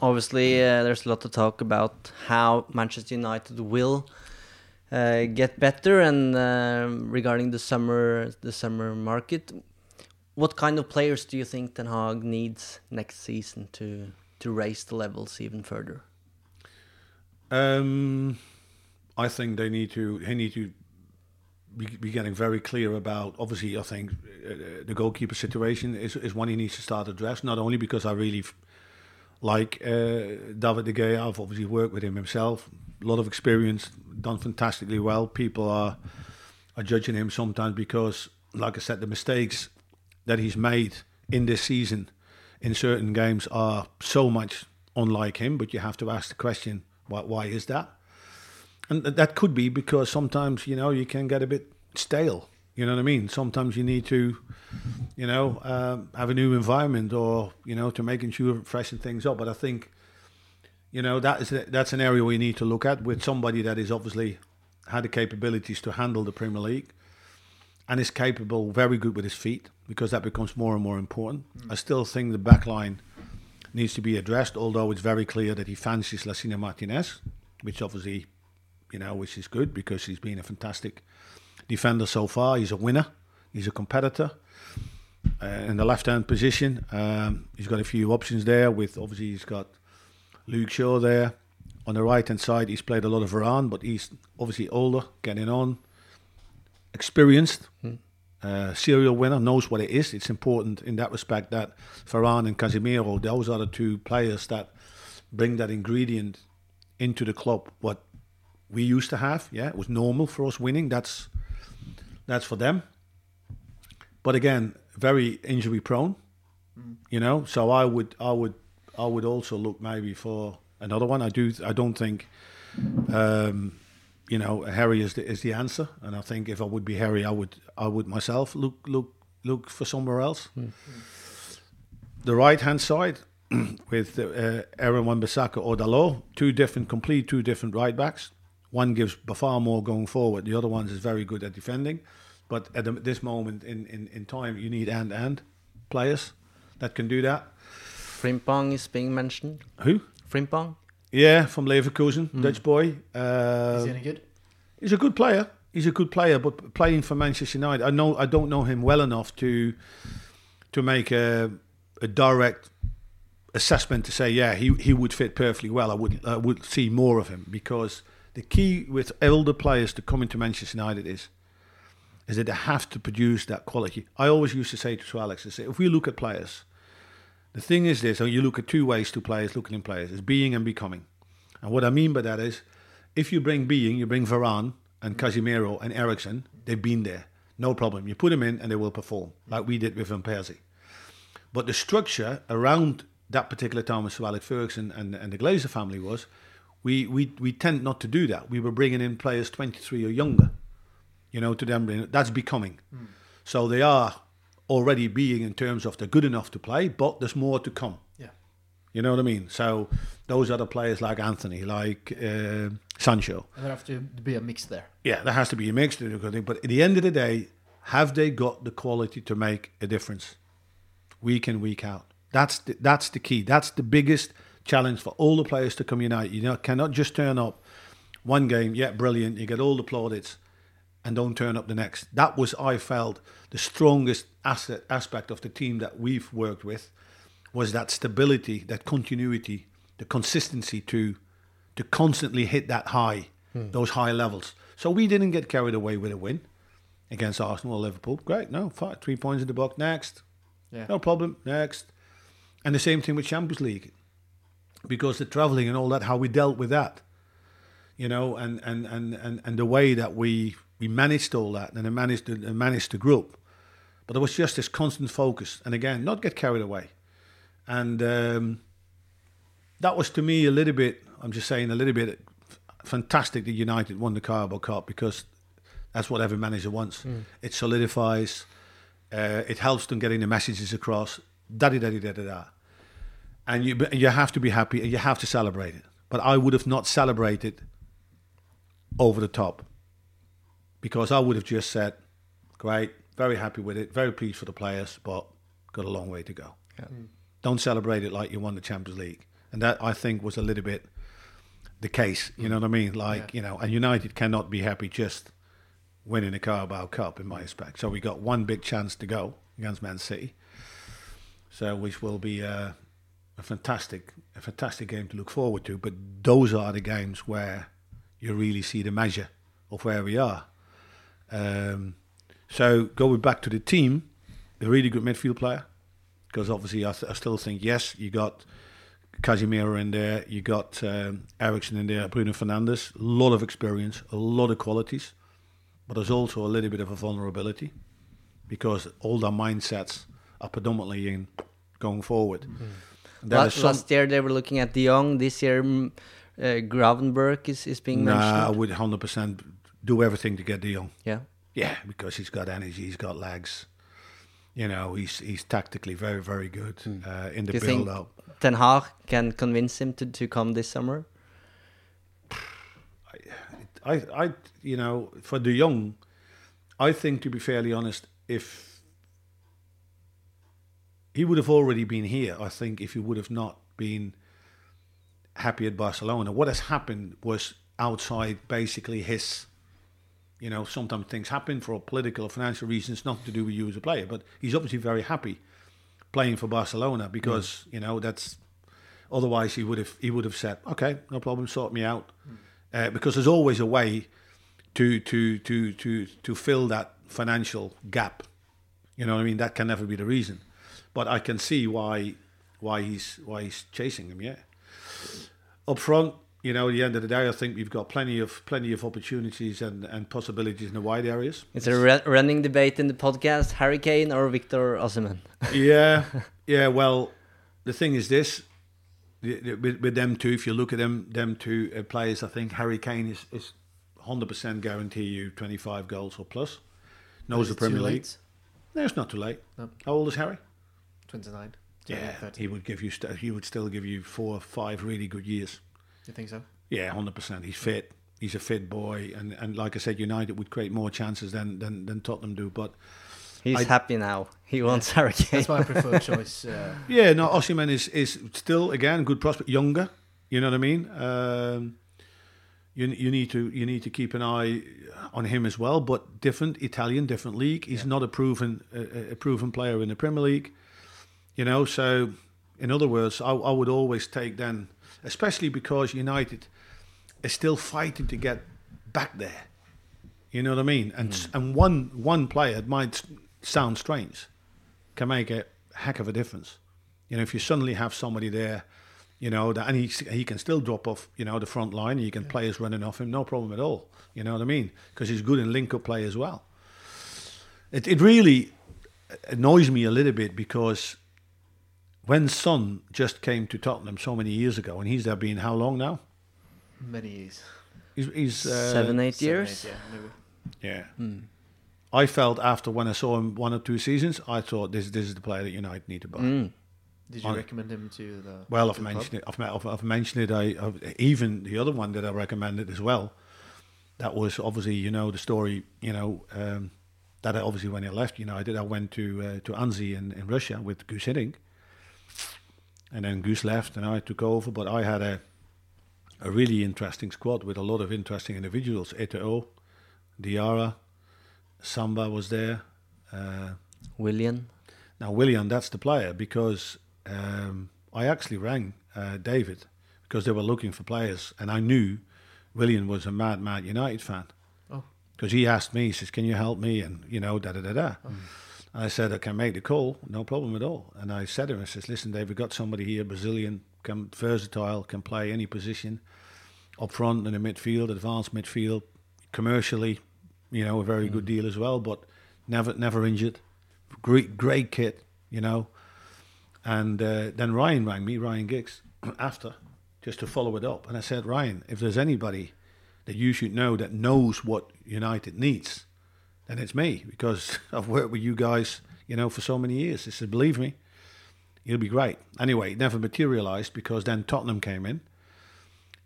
Obviously, uh, there's a lot to talk about how Manchester United will uh, get better, and uh, regarding the summer, the summer market. What kind of players do you think Ten Hag needs next season to to raise the levels even further? Um, I think they need to. They need to be, getting very clear about. Obviously, I think uh, the goalkeeper situation is is one he needs to start address. Not only because I really like uh, David de Gea, I've obviously worked with him himself. A lot of experience, done fantastically well. People are are judging him sometimes because, like I said, the mistakes that he's made in this season in certain games are so much unlike him. But you have to ask the question, why, why is that? And th- that could be because sometimes you know you can get a bit stale. You know what I mean? Sometimes you need to, you know, um, have a new environment or you know to making sure freshen things up. But I think, you know, that is that's an area we need to look at with somebody that is obviously had the capabilities to handle the Premier League and is capable, very good with his feet, because that becomes more and more important. I still think the back line needs to be addressed, although it's very clear that he fancies Lisandro Martinez, which obviously, you know, which is good because he's been a fantastic defender so far. He's a winner. He's a competitor. Uh, in the left-hand position, um, he's got a few options there. With obviously he's got Luke Shaw there. On the right-hand side, he's played a lot of Varane, but he's obviously older, getting on, experienced, uh, serial winner, knows what it is. It's important in that respect that Varane and Casemiro, those are the two players that bring that ingredient into the club. What we used to have, yeah, it was normal for us winning. That's that's for them. But again, very injury prone, you know. So I would, I would, I would also look maybe for another one. I do, I don't think, um, you know, Harry is the is the answer. And I think if I would be Harry, I would, I would myself look look look for somewhere else. The right hand side, with uh, Aaron Wan-Bissaka or Dalot, two different, complete two different right backs. One gives far more going forward. The other one is very good at defending. But at the, this moment in, in, in time, you need and and players that can do that. Frimpong is being mentioned. Who? Frimpong. Yeah, from Leverkusen, Dutch boy. Uh, Is he any good? He's a good player. He's a good player, but playing for Manchester United, I know I don't know him well enough to to make a, a direct assessment to say, yeah, he, he would fit perfectly well. I would I would see more of him because the key with elder players to come into Manchester United is is that they have to produce that quality. I always used to say to Alex, I say, if we look at players, the thing is this, and you look at two ways to players looking in players, is being and becoming. And what I mean by that is, if you bring being, you bring Varane and Casemiro and Eriksen, they've been there. No problem. You put them in and they will perform, like we did with Van Persie. But the structure around that particular time with Sir Alex Ferguson and, and the Glazer family was, we, we, we tend not to do that. We were bringing in players 23 or younger, you know, to them. That's becoming. So they are already being in terms of they're good enough to play, but there's more to come. Yeah. You know what I mean? So those other players like Antony, like uh, Sancho. And there have to be a mix there. Yeah, there has to be a mix to do But at the end of the day, have they got the quality to make a difference week in, week out? That's the, that's the key. That's the biggest challenge for all the players to come unite. You know, cannot just turn up one game, yeah, brilliant, you get all the plaudits, and don't turn up the next. That was, I felt, the strongest asset aspect of the team that we've worked with was that stability, that continuity, the consistency to to constantly hit that high, hmm. those high levels. So we didn't get carried away with a win against Arsenal or Liverpool. Great, no, five, three points in the book. Next, Yeah. no problem. Next, and the same thing with Champions League, because the traveling and all that, how we dealt with that, you know, and and and and, and the way that we we managed all that and then managed the, and managed the group. But there was just this constant focus, and again, not get carried away, and um, that was to me a little bit. I'm just saying a little bit fantastic that United won the Carabao Cup because that's what every manager wants. It solidifies. Uh, it helps them getting the messages across. Da da da da da. And you, you have to be happy and you have to celebrate it. But I would have not celebrated over the top because I would have just said, "Great, very happy with it, very pleased for the players, but got a long way to go." Don't celebrate it like you won the Champions League, and that I think was a little bit the case. You know what I mean? Like you know, and United cannot be happy just winning the Carabao Cup in my respect. So we got one big chance to go against Man City. So which will be uh, a fantastic, a fantastic game to look forward to. But those are the games where you really see the measure of where we are. Um, so going back to the team, a really good midfield player, because obviously I, th- I still think yes, you got Casemiro in there, you got um, Eriksen in there, Bruno Fernandes, a lot of experience, a lot of qualities, but there's also a little bit of a vulnerability because all their mindsets are predominantly in going forward. And there La- is some- last year they were looking at De Jong. This year, mm, uh, Gravenberg is, is being Nah, I would 100% do everything to get De Jong. Yeah. Yeah, because he's got energy, he's got legs. You know, he's he's tactically very, very good uh, in the Hmm. Do build up. Ten Hag can convince him to, to come this summer? I, I, you know, for De Jong, I think to be fairly honest, if he would have already been here, I think if he would have not been happy at Barcelona, what has happened was outside basically his. You know, sometimes things happen for political or financial reasons, nothing to do with you as a player. But he's obviously very happy playing for Barcelona because you know that's. Otherwise, he would have he would have said, "Okay, no problem, sort me out," uh, because there's always a way to to to to to fill that financial gap. You know what I mean? That can never be the reason, but I can see why why he's why he's chasing him. Yeah, up front, you know, at the end of the day, I think we've got plenty of plenty of opportunities and, and possibilities in the wide areas. It's a re- running debate in the podcast: Harry Kane or Victor Osimhen. yeah, yeah. Well, the thing is this: the- the- with, with them two, if you look at them, them two uh, players, I think Harry Kane is is hundred percent guarantee you twenty five goals or plus. Knows Is the it too Premier League. late? No, it's not too late. No. How old is Harry? 29. Yeah, 30. he would give you. St- he would still give you four or five really good years. You think so? Yeah, hundred percent. He's fit. He's a fit boy, and, and like I said, United would create more chances than than, than Tottenham do. But He's I- happy now. He wants Harry Kane. That's my preferred choice. Uh, yeah, no, Osimhen is is still again good prospect, younger. You know what I mean? Um, you you need to you need to keep an eye on him as well, but different Italian, different league. He's not a proven a, a proven player in the Premier League. You know, so in other words, I, I would always take then, especially because United is still fighting to get back there. You know what I mean? And s and one one player it might sound strange, can make a heck of a difference. You know, if you suddenly have somebody there, you know, that, and he he can still drop off, you know, the front line. You can players running off him, no problem at all. You know what I mean? Because he's good in link-up play as well. It it really annoys me a little bit because when Son just came to Tottenham so many years ago, and he's there been how long now? many years. He's, he's uh, Seven, eight Seven, years. eight, yeah, maybe. Yeah. I felt after when I saw him one or two seasons, I thought this this is the player that United need to buy. Mm. Did you On- recommend him to the? Well, to I've the mentioned club? it. I've, I've, I've mentioned it. I I've, even the other one that I recommended as well. That was obviously you know the story. You know um, that I, obviously when I left United, I did I went to uh, to Anzhi in, in Russia with Guus Hiddink, and then Guus left and I took over. But I had a a really interesting squad with a lot of interesting individuals. Eto'o, Diarra, Samba was there. Uh, Willian. now, Willian, that's the player because um, I actually rang uh, David because they were looking for players, and I knew Willian was a mad, mad United fan. Oh. Because he asked me, he says, "Can you help me?" And you know, da da da da. And I said, "I can make the call, no problem at all." And I said to him, "I says, listen, Dave, we've got somebody here, Brazilian, can versatile, can play any position, up front in the midfield, advanced midfield, commercially, you know, a very good deal as well, but never never injured, great great kit, you know." And uh, then Ryan rang me, Ryan Giggs, after, just to follow it up. And I said, Ryan, if there's anybody that you should know that knows what United needs, then it's me because I've worked with you guys, you know, for so many years. He said, believe me, you'll be great. Anyway, it never materialized because then Tottenham came in,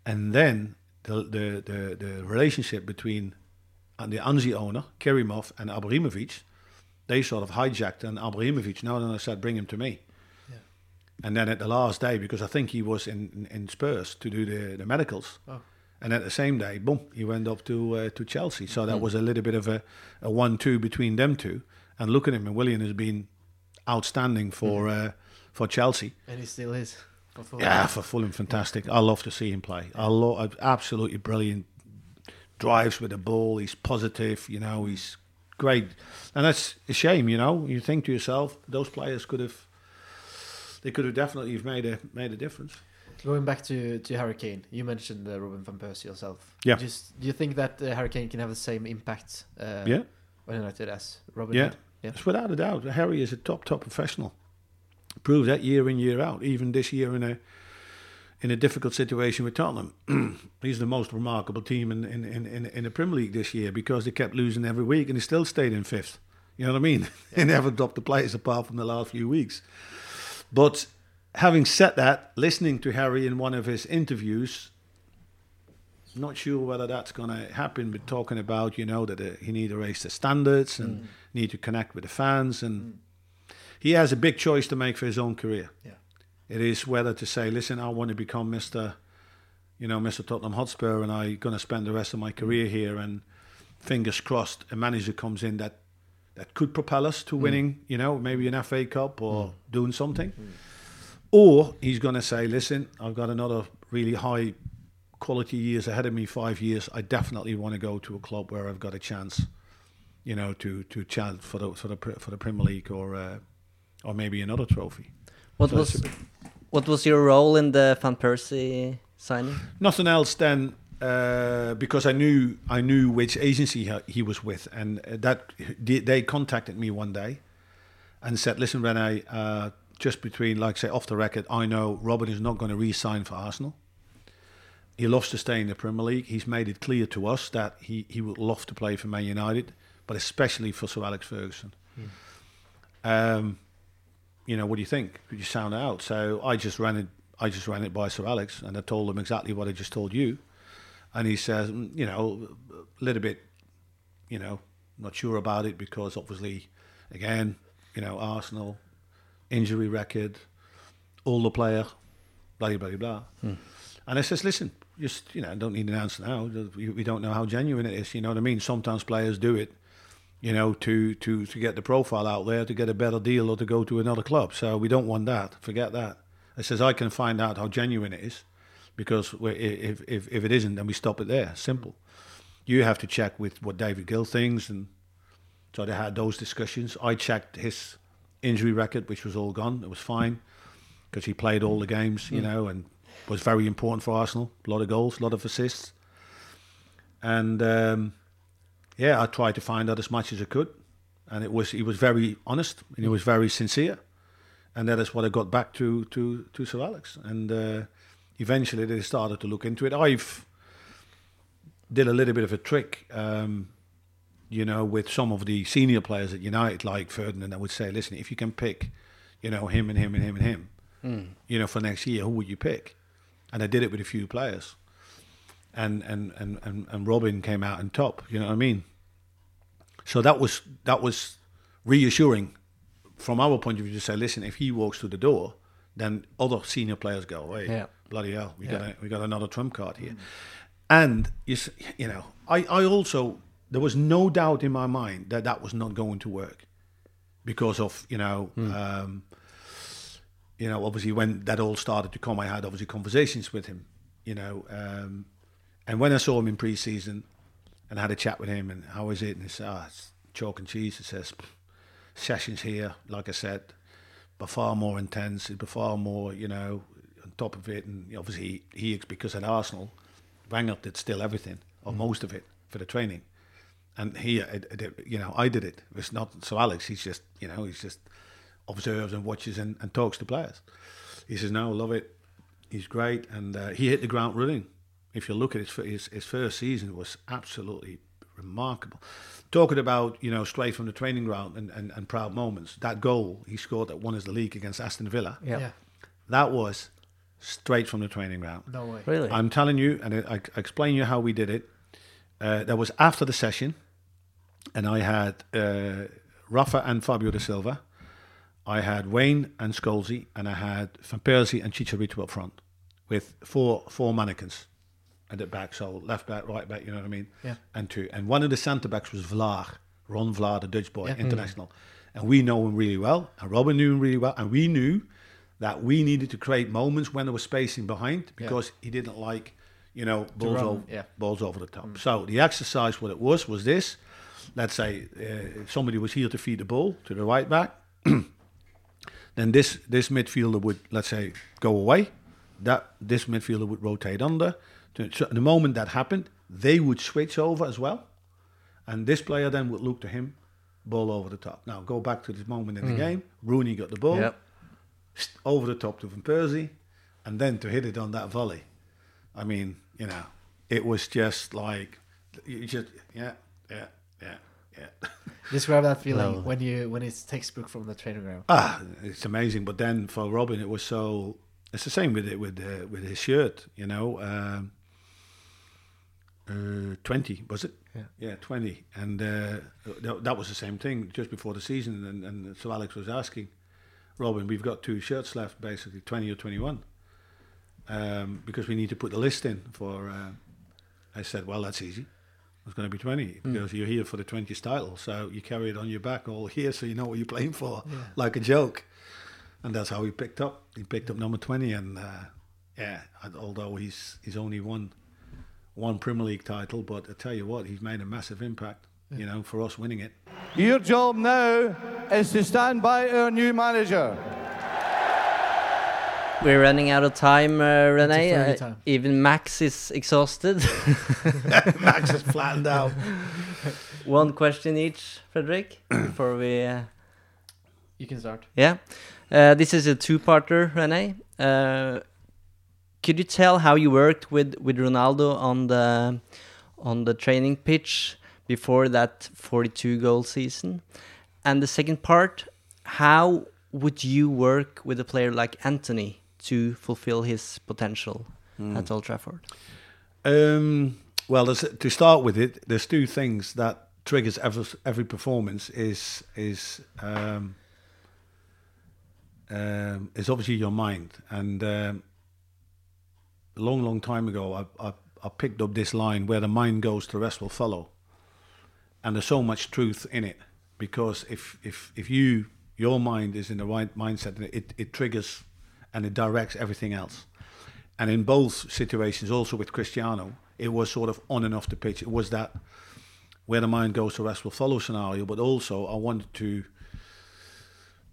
and then the the the, the relationship between the Anzhi owner, Kerimov, and Abramovich, they sort of hijacked and Abramovich. Now then I said, bring him to me. And then at the last day, because I think he was in, in, in Spurs to do the, the medicals, Oh. And at the same day, boom, he went up to uh, to Chelsea. So that was a little bit of a, a one-two between them two. And look at him, and Willian has been outstanding for uh, for Chelsea. And he still is. For Fulham. Yeah, for Fulham, fantastic. I love to see him play. I love, absolutely brilliant. Drives with the ball. He's positive. You know, he's great. And that's a shame. You know, you think to yourself, those players could have, they could have definitely made a made a difference. Going back to to Harry Kane, you mentioned uh, Robin van Persie yourself. Yeah. Just do you think that uh, Harry Kane can have the same impact? Uh, Yeah. On United as Robin. Yeah, did? Yeah. it's without a doubt. Harry is a top top professional. Proved that year in year out. Even this year in a in a difficult situation with Tottenham, he's the most remarkable team in in, in, in in the Premier League this year because they kept losing every week and he still stayed in fifth. You know what I mean? they never dropped the players apart from the last few weeks. But having said that, listening to Harry in one of his interviews, not sure whether that's going to happen. But talking about, you know, that uh, he need to raise the standards and mm. need to connect with the fans, and mm. he has a big choice to make for his own career. Yeah. It is whether to say, listen, I want to become Mister, you know, Mister Tottenham Hotspur, and I'm going to spend the rest of my career mm. here, and fingers crossed, a manager comes in that that could propel us to winning, you know, maybe an FA Cup or doing something. Or he's going to say, listen, I've got another really high quality years ahead of me, five years. I definitely want to go to a club where I've got a chance, you know, to to challenge for the for the for the Premier League or uh, or maybe another trophy. What So was what was your role in the Van Persie signing? Nothing else than uh, because I knew I knew which agency he, was with, and uh, that they, they contacted me one day and said, "Listen, René, uh, just between like say off the record, I know Robin is not going to re-sign for Arsenal. He loves to stay in the Premier League. He's made it clear to us that he, he would love to play for Man United, but especially for Sir Alex Ferguson. Um, you know, what do you think? Could you sound out? So I just ran it. I just ran it by Sir Alex, and I told him exactly what I just told you. And he says, "Mm, you know, a little bit, you know, not sure about it because obviously, again, you know, Arsenal injury record, older player, blah blah blah blah. Hmm. And I says, listen, just you know, don't need an answer now. We, we don't know how genuine it is. You know what I mean? Sometimes players do it, you know, to to to get the profile out there, to get a better deal, or to go to another club. So we don't want that. Forget that. I says I can find out how genuine it is, because if if if it isn't, then we stop it there. Simple. You have to check with what David Gill thinks, and so they had those discussions. I checked his injury record, which was all gone. It was fine because he played all the games, you know, and was very important for Arsenal. A lot of goals, a lot of assists, and um, yeah, I tried to find out as much as I could, and it was he was very honest and he was very sincere, and that is what I got back to to to Sir Alex, and uh, eventually they started to look into it. I've did a little bit of a trick. Um, you know, with some of the senior players at United, like Ferdinand, I would say, listen, if you can pick, you know, him and him and him and him, Mm. you know, for next year, who would you pick? And I did it with a few players. And and, and, and, and Robin came out on top, you know what I mean? So that was that was reassuring from our point of view to say, listen, if he walks through the door, then other senior players go, hey, Yeah. bloody hell, we Yeah. got a, we got another trump card here. And you, you know, I, I also there was no doubt in my mind that that was not going to work because of you know, um, you know, obviously when that all started to come, I had obviously conversations with him, you know, um, and when I saw him in pre-season and I had a chat with him and how is it, and he said, ah, it's chalk and cheese. He says sessions here, like I said, but far more intense, but far more, you know, on top of it, and obviously he, he because at Arsenal, Wenger did still everything or most of it for the training, and he, I- I did- you know, I did it. It's not so Alex. He's just, you know, he's just observes and watches and, and talks to players. He says, "No, love it. He's great," and uh, he hit the ground running. If you look at his, his his first season, was absolutely remarkable. Talking about you know straight from the training ground and, and, and proud moments. That goal he scored that won us the league against Aston Villa. Yeah. Yeah. that was straight from the training ground. No way. Really? I'm telling you, and I, I I explain you how we did it. Uh, that was after the session, and I had uh, Rafa and Fabio da Silva. I had Wayne and Scholesy, and I had Van Persie and Chicharito up front, with four four mannequins and at back. So left back, right back, you know what I mean? Yeah. And two, and one of the centre backs was Vlaar, Ron Vlaar, the Dutch boy, Yeah. international, and we know him really well, and Robin knew him really well, and we knew that we needed to create moments when there was spacing behind because he didn't like, you know, balls run, over, yeah. balls over the top. So the exercise, what it was, was this. Let's say uh, if somebody was here to feed the ball to the right back, then this this midfielder would, let's say, go away. That this midfielder would rotate under. So the moment that happened, they would switch over as well, and this player then would look to him, ball over the top. Now go back to this moment in the Mm. game. Rooney got the ball Yep. over the top to Van Persie, and then to hit it on that volley. I mean, you know, it was just like you just yeah, yeah, yeah, yeah. Describe that feeling No. when you when it's textbook from the training ground. Ah, it's amazing. But then for Robin, it was so. It's the same with it with uh, with his shirt. You know, um, uh, twenty was it? Yeah. yeah, twenty, and uh, th- that was the same thing just before the season. And, and so Alex was asking, Robin, we've got two shirts left, basically twenty or twenty-one, um, because we need to put the list in for. Uh, I said, well, that's easy. It's going to be 20 Mm. because you're here for the 20th title. So you carry it on your back all here so you know what you're playing for, Yeah. like a joke. And that's how he picked up. He picked up number 20. And uh, yeah, although he's he's only won one Premier League title, but I tell you what, he's made a massive impact, you know, for us winning it. Your job now is to stand by our new manager. We're running out of time, uh, René. Uh, time. even Max is exhausted. Max is flattened out. One question each, Fredrik, before we. Uh, You can start. yeah. Uh, this is a two-parter, René. Uh, could you tell how you worked with, with Ronaldo on the on the training pitch before that 42 goal season? And the second part, how would you work with a player like Antony to fulfill his potential Mm. at Old Trafford? Um, well, there's, to start with it, there's two things that triggers every every performance is is um, um, is obviously your mind. And um, a long, long time ago, I, I I picked up this line: "Where the mind goes, the rest will follow." And there's so much truth in it because if if if you your mind is in the right mindset, it it triggers and it directs everything else. And in both situations, also with Cristiano, it was sort of on and off the pitch. It was that where the mind goes, the rest will follow scenario. But also, I wanted to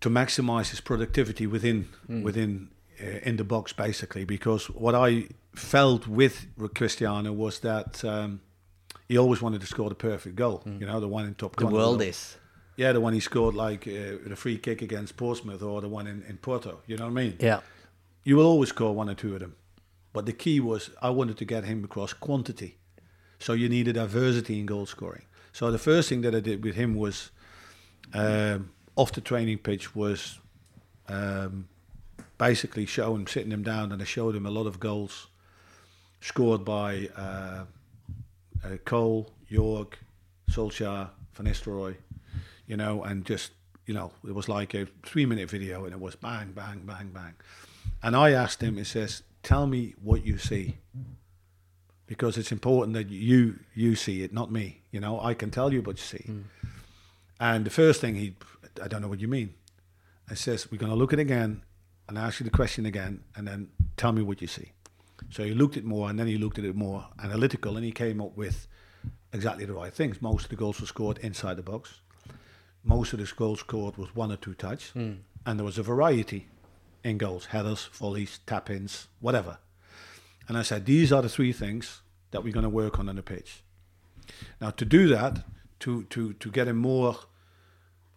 to maximize his productivity within Mm. within uh, in the box, basically. Because what I felt with Cristiano was that um, he always wanted to score the perfect goal. You know, the one in top. The world is. Yeah, the one he scored like uh, with a free kick against Portsmouth, or the one in, in Porto. You know what I mean? Yeah. You will always score one or two of them. But the key was I wanted to get him across quantity. So you needed diversity in goal scoring. So the first thing that I did with him was um, off the training pitch was um, basically show him, sitting him down, and I showed him a lot of goals scored by uh, uh, Cole, Yorke, Solskjaer, Van Nistelrooy, you know, and just, you know, it was like a three minute video and it was bang, bang, bang, bang. And I asked him, he says, tell me what you see. Because it's important that you you see it, not me. You know, I can tell you what you see. Hmm. And the first thing he, I don't know what you mean. I says, we're going to look at it again and ask you the question again and then tell me what you see. So he looked at it more and then he looked at it more analytical and he came up with exactly the right things. Most of the goals were scored inside the box. Most of the goals scored was one or two touch. Mm. And there was a variety in goals, headers, volleys, tap-ins, whatever. And I said, these are the three things that we're going to work on on the pitch. Now, to do that, to, to, to get him more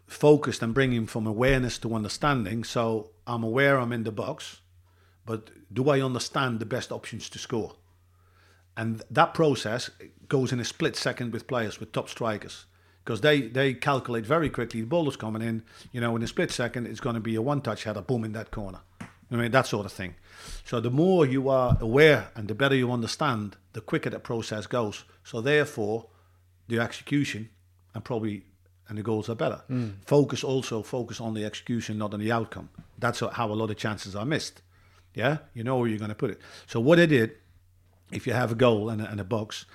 focused and bring him from awareness to understanding, so I'm aware I'm in the box, but do I understand the best options to score? And that process goes in a split second with players, with top strikers, because they, they calculate very quickly. The ball is coming in, you know, in a split second, it's going to be a one touch header, boom, in that corner. I mean, that sort of thing. So the more you are aware and the better you understand, the quicker the process goes. So therefore, the execution and probably and the goals are better. Mm. Focus also focus on the execution, not on the outcome. That's how a lot of chances are missed. Yeah, you know where you're going to put it. So what I did, if you have a goal and a, and a box,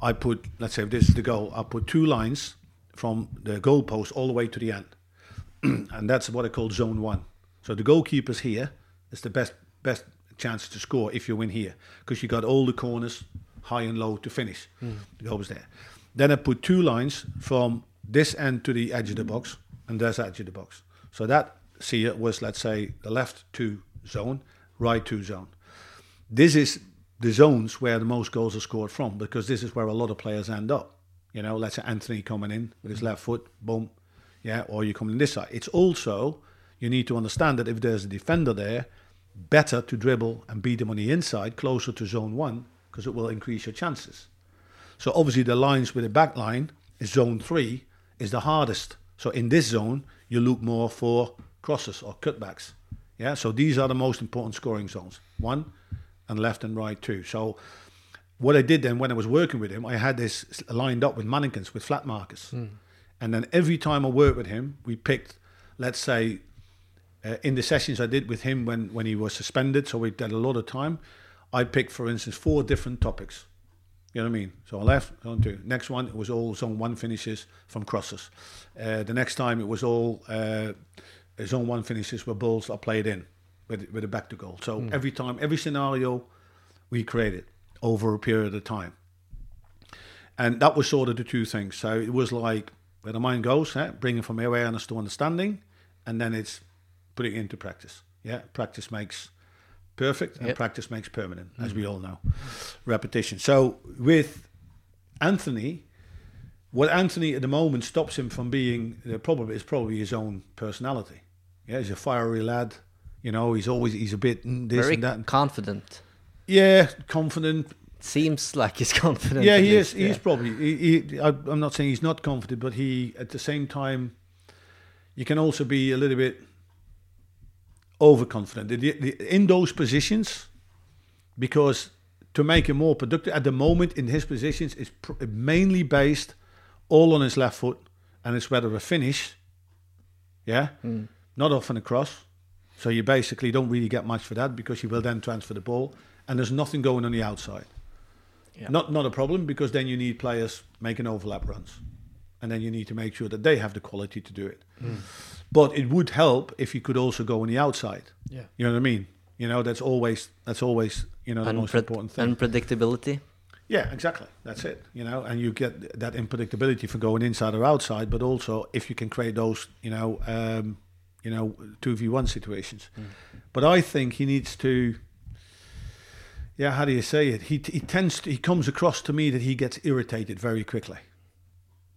I put let's say if this is the goal, I put two lines from the goal post all the way to the end, and that's what I call zone one. So the goalkeeper's here. It's the best best chance to score if you win here because you got all the corners high and low to finish. Mm. The goal was there. Then I put two lines from this end to the edge of the box and this edge of the box. So that see it was let's say the left two zone, right two zone. This is the zones where the most goals are scored from because this is where a lot of players end up. You know, let's say Antony coming in with his left foot, boom, yeah, or you come in this side. It's also you need to understand that if there's a defender there, better to dribble and beat him on the inside, closer to zone one, because it will increase your chances. So obviously the lines with the back line is zone three is the hardest. So in this zone, you look more for crosses or cutbacks. Yeah, so these are the most important scoring zones. One and left and right two. So what I did then when I was working with him, I had this lined up with mannequins with flat markers. Mm. And then every time I worked with him, we picked, let's say, uh, in the sessions I did with him when, when he was suspended, so we did a lot of time, I picked, for instance, four different topics. You know what I mean? So I left, zone two. Next one, it was all zone one finishes from crosses. Uh, the next time, it was all uh, zone one finishes where balls are played in with, with a back to goal. So Mm. every time, every scenario we created over a period of time. And that was sort of the two things. So it was like where the mind goes, eh, bringing from awareness to understanding, and then it's putting it into practice. Yeah, practice makes perfect, and Yep. practice makes permanent, as Mm. we all know. Repetition. So with Antony, what Antony at the moment stops him from being the problem is probably his own personality. Yeah, he's a fiery lad. You know, he's always he's a bit mm, this Very and that. confident. Yeah, confident. Seems like he's confident. Yeah, he least, is. He's yeah. probably. He, he, I, I'm not saying he's not confident, but he, at the same time, you can also be a little bit overconfident. The, the, in those positions, because to make him more productive at the moment in his positions is pr- mainly based all on his left foot, and it's whether a finish, yeah, Mm. not often a cross. So you basically don't really get much for that because you will then transfer the ball, and there's nothing going on the outside. Yeah. Not not a problem because then you need players making overlap runs, and then you need to make sure that they have the quality to do it. Mm. But it would help if you could also go on the outside. Yeah. You know what I mean? You know that's always that's always you know the most important thing. unpredictability. Yeah, exactly. That's it. You know, and you get that unpredictability for going inside or outside, but also if you can create those, you know, um, you know, two v one situations. But I think he needs to. Yeah, how do you say it? He he tends to, he comes across to me that he gets irritated very quickly.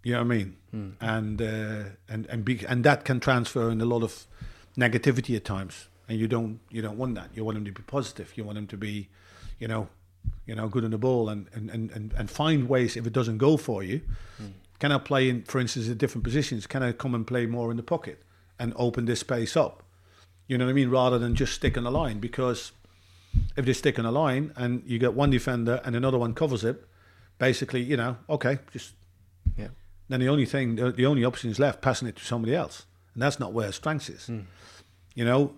You know what I mean? And uh, and and be, and that can transfer in a lot of negativity at times. And you don't you don't want that. You want him to be positive. You want him to be, you know, you know, good on the ball and and, and, and, and find ways if it doesn't go for you. Can I play in, for instance, in different positions? Can I come and play more in the pocket and open this space up? You know what I mean? Rather than just stick on the line, because if they stick on a line and you get one defender and another one covers it, basically, you know, okay, just Yeah. then the only thing, the, only option is left, passing it to somebody else, and that's not where his strength is. Hmm. You know,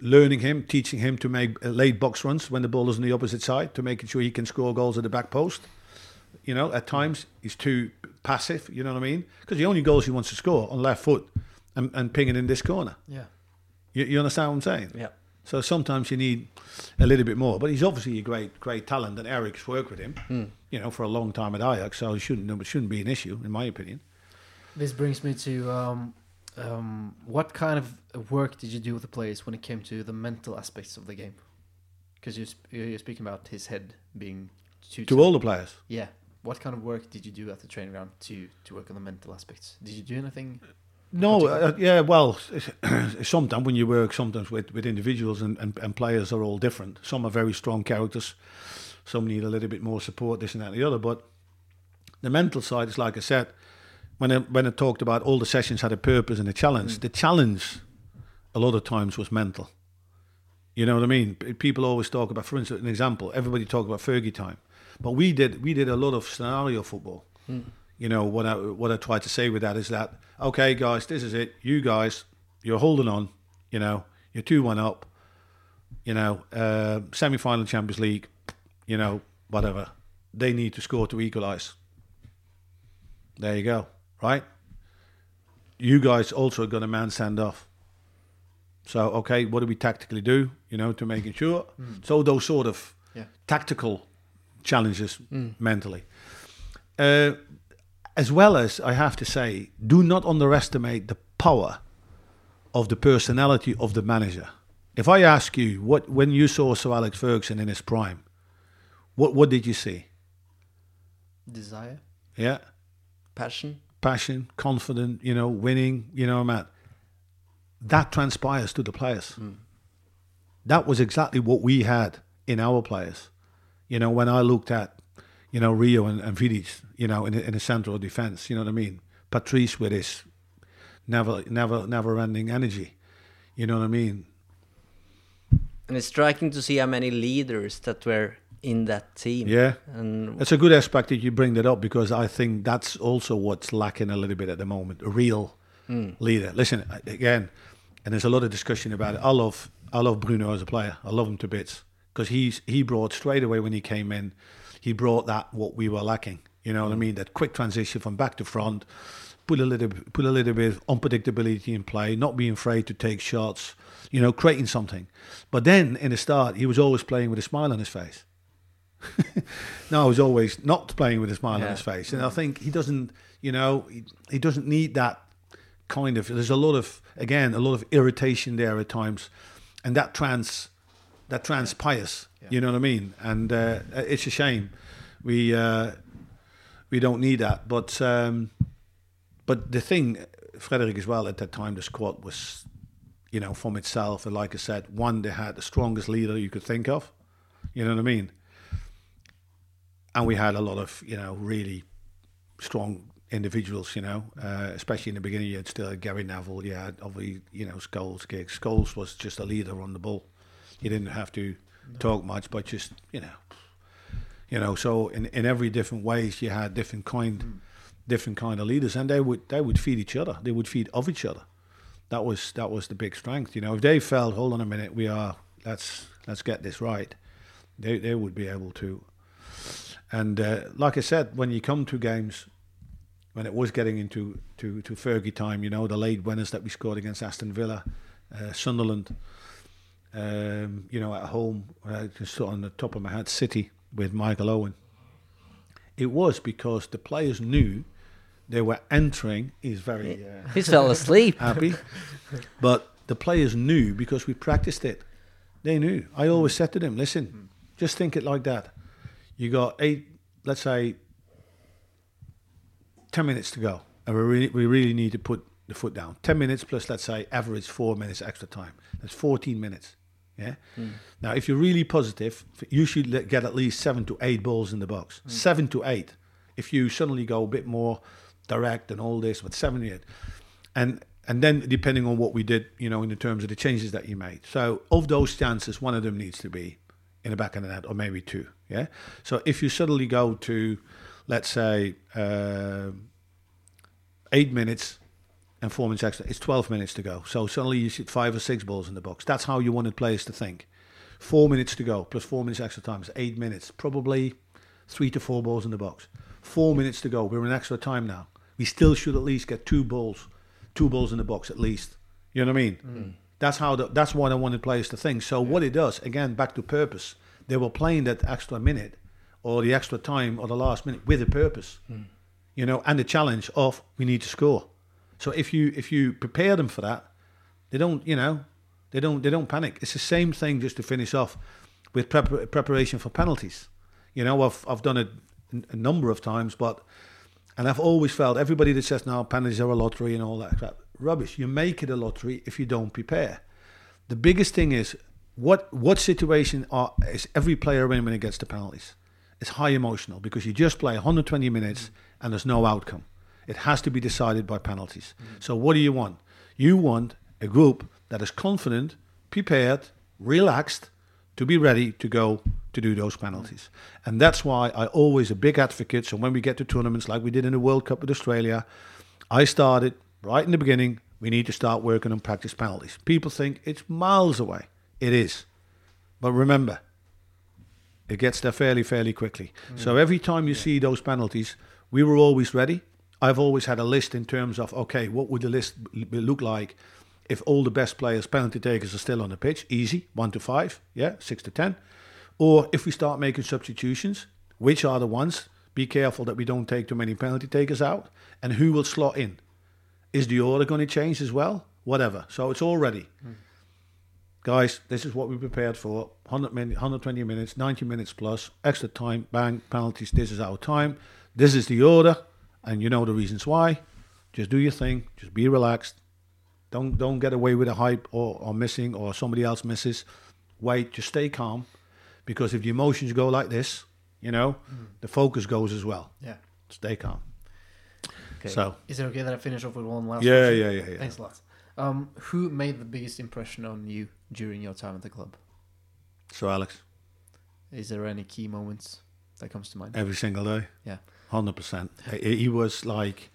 learning him, teaching him to make late box runs when the ball is on the opposite side, to making sure he can score goals at the back post. You know, at times he's too passive. You know what I mean? Because the only goals he wants to score on left foot and, and ping it in this corner. Yeah. You, you understand what I'm saying? Yeah. So sometimes you need a little bit more. But he's obviously a great, great talent, and Erik's worked with him, Hmm. you know, for a long time at Ajax. So it shouldn't, it shouldn't be an issue, in my opinion. This brings me to um, um, what kind of work did you do with the players when it came to the mental aspects of the game? Because you're, sp- you're speaking about his head being too. To all the players. Yeah. What kind of work did you do at the training ground to to work on the mental aspects? Did you do anything? No, uh, yeah, well, sometimes when you work sometimes with, with individuals and, and, and players are all different. Some are very strong characters, some need a little bit more support, this and that and the other. But the mental side is like I said, when I, when I talked about all the sessions had a purpose and a challenge, the challenge a lot of times was mental. You know what I mean? People always talk about, for instance, an example. Everybody talk about Fergie time, but we did we did a lot of scenario football. You know what I what I tried to say with that is that okay, guys, this is it. You guys, you're holding on. You know, you're two one up. You know, uh, semi final Champions League. You know, whatever. They need to score to equalise. There you go. Right. You guys also got a man stand off. So okay, what do we tactically do? You know, to making sure. So those sort of Yeah. tactical challenges mentally. Uh, as well as I have to say, do not underestimate the power of the personality of the manager. If I ask you what when you saw Sir Alex Ferguson in his prime, what what did you see? Desire. Yeah, Passion. passion, confident, you know, winning, you know, Matt. That transpires to the players. Hmm. That was exactly what we had in our players. You know, when I looked at, you know, Rio and, and Vidic, you know, in, in the central defense, you know what I mean? Patrice with his never, never, never ending energy. You know what I mean? And it's striking to see how many leaders that were in that team. Yeah. And It's a good aspect that you bring that up because I think that's also what's lacking a little bit at the moment. A real hmm. leader. Listen again, and there's a lot of discussion about it. I love I love Bruno as a player. I love him to bits because he's he brought straight away when he came in. He brought that what we were lacking. You know what I mm. mean? That quick transition from back to front. Put a little put a little bit of unpredictability in play. Not being afraid to take shots. You know, creating something. But then in the start, he was always playing with a smile on his face. no, he's always not playing with a smile on his face, and I mm. think he doesn't. You know, he, he doesn't need that kind of. There's a lot of again a lot of irritation there at times, and that trans that transpires. You know what I mean? And uh, it's a shame we uh, we don't need that. But um, but the thing, Fredrik as well at that time, the squad was, you know, from itself. And like I said, one they had the strongest leader you could think of. You know what I mean? And we had a lot of you know really strong individuals, you know, uh, especially in the beginning. You had still Gary Neville, you had obviously, you know, Scholes, Giggs. Scholes was just a leader on the ball. You didn't have to no. talk much, but just, you know, you know. So in, in every different ways, you had different kind, mm. different kind of leaders, and they would they would feed each other. They would feed of each other. That was that was the big strength, you know. If they felt, hold on a minute, we are let's let's get this right, they they would be able to. And uh, like I said, when you come to games when it was getting into to, to Fergie time, you know, the late winners that we scored against Aston Villa, uh, Sunderland, um, you know, at home, I just on the top of my head, City with Michael Owen. It was because the players knew they were entering. He's very. Uh, He's fell asleep. Happy, but the players knew because we practiced it. They knew. I always said to them, "Listen, just think it like that. You got eight, let's say, 10 minutes to go, and we really, we really need to put the foot down. 10 minutes plus, let's say, average four minutes extra time. That's 14 minutes. Yeah. Mm. Now, if you're really positive, you should get at least seven to eight balls in the box. Mm. Seven to eight. If you suddenly go a bit more direct and all this, but seven to eight. And and then depending on what we did, you know, in the terms of the changes that you made. So of those chances, one of them needs to be in the back of the net, or maybe two. Yeah. So if you suddenly go to let's say, uh, eight minutes and four minutes extra, it's 12 minutes to go. So suddenly you shoot five or six balls in the box. That's how you wanted players to think. Four minutes to go, plus four minutes extra time is eight minutes. Probably three to four balls in the box. Four minutes to go. We're in extra time now. We still should at least get two balls, two balls in the box at least. You know what I mean? Mm. That's how. The, that's what I wanted players to think. So yeah. what it does, again, back to purpose. They were playing that extra minute or the extra time or the last minute with a purpose, mm. you know, and the challenge of we need to score. So if you if you prepare them for that, they don't, you know, they don't they don't panic. It's the same thing just to finish off with prep- preparation for penalties. You know, I've I've done it a number of times, but and I've always felt everybody that says now penalties are a lottery and all that crap, rubbish. You make it a lottery if you don't prepare. The biggest thing is what what situation are is every player in when it gets to penalties? it's high emotional because you just play 120 minutes and there's no outcome. It has to be decided by penalties. Mm. So what do you want? You want a group that is confident, prepared, relaxed to be ready to go to do those penalties. And that's why I always a big advocate. So when we get to tournaments like we did in the World Cup with Australia, I started right in the beginning. We need to start working on practice penalties. People think it's miles away. It is. But remember, it gets there fairly, fairly quickly. Mm. So every time you yeah. see those penalties, we were always ready. I've always had a list in terms of okay, what would the list look like if all the best players, penalty takers, are still on the pitch? Easy, one to five, yeah, six to ten. Or if we start making substitutions, which are the ones? Be careful that we don't take too many penalty takers out, and who will slot in? Is the order going to change as well? Whatever. So it's all ready. Mm guys, this is what we prepared for 100 min- 120 minutes, 90 minutes plus, extra time, bang, penalties. This is our time. This is the order, and you know the reasons why. Just do your thing. Just be relaxed. Don't don't get away with a hype or, or missing or somebody else misses. Wait, just stay calm, because if the emotions go like this, you know, mm. the focus goes as well. Yeah. Stay calm. Okay. So, is it okay that I finish off with one last? Yeah, question? yeah, yeah, yeah. Thanks a lot. Um, who made the biggest impression on you during your time at the club? Sir Alex. Is there any key moments that comes to mind? Every single day. Yeah. Hundred percent. He was like,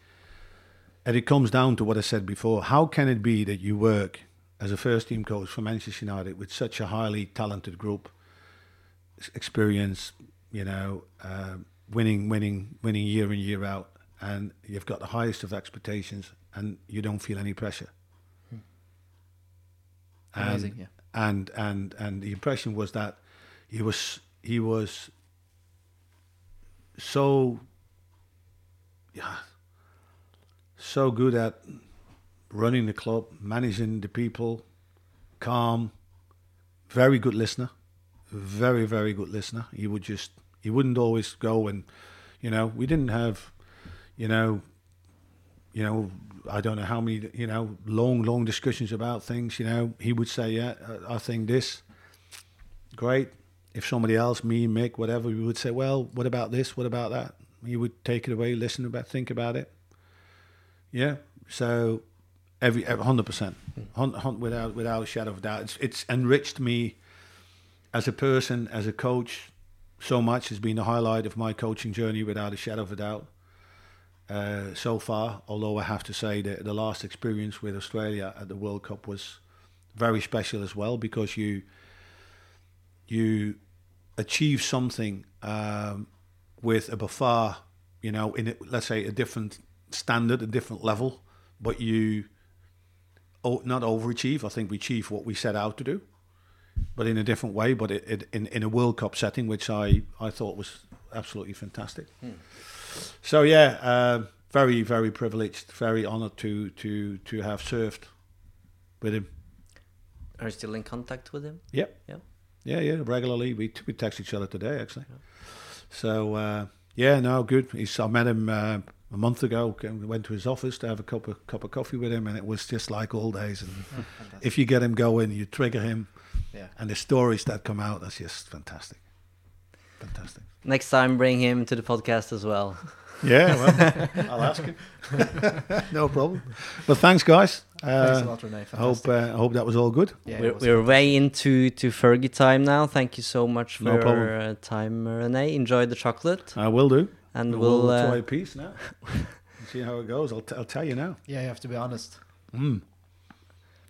and it comes down to what I said before. How can it be that you work as a first team coach for Manchester United with such a highly talented group, experience, you know, uh, winning, winning, winning year in year out, and you've got the highest of expectations, and you don't feel any pressure. Amazing, and, yeah. And and and the impression was that he was he was so yeah so good at running the club, managing the people, calm, very good listener, very very good listener. He would just he wouldn't always go and you know we didn't have you know you know I don't know how many, you know, long, long discussions about things. You know, he would say, "Yeah, I think this." Great. If somebody else, me, Mick, whatever, we would say, "Well, what about this? What about that?" He would take it away, listen about, think about it. Yeah. So every hundred percent, without without a shadow of doubt, it's it's enriched me as a person, as a coach, so much. Has been the highlight of my coaching journey, without a shadow of a doubt. Uh, so far, although I have to say that the last experience with Australia at the World Cup was very special as well because you you achieve something um, with a Bafar, you know, in it, let's say a different standard, a different level, but you oh, not overachieve. I think we achieve what we set out to do, but in a different way. But it, it, in in a World Cup setting, which I I thought was absolutely fantastic. Hmm. So yeah, uh, very very privileged, very honoured to to to have served with him. Are you still in contact with him? Yep. Yeah. Yeah, yeah, regularly. We we text each other today actually. Yeah. So uh, yeah, no, good. He's, I met him uh, a month ago. Went to his office to have a cup of cup of coffee with him, and it was just like all days. And if you get him going, you trigger him, yeah. and the stories that come out, that's just fantastic. Fantastic. Next time, bring him to the podcast as well. Yeah, well, I'll ask him. no problem. But thanks, guys. Uh, thanks a lot, René. I hope uh, hope that was all good. Yeah, we're, we're way into to Fergie time now. Thank you so much for no your uh, time, René. Enjoy the chocolate. I will do. And we'll, we'll try a piece now. See how it goes. I'll, t- I'll tell you now. Yeah, you have to be honest. Mm.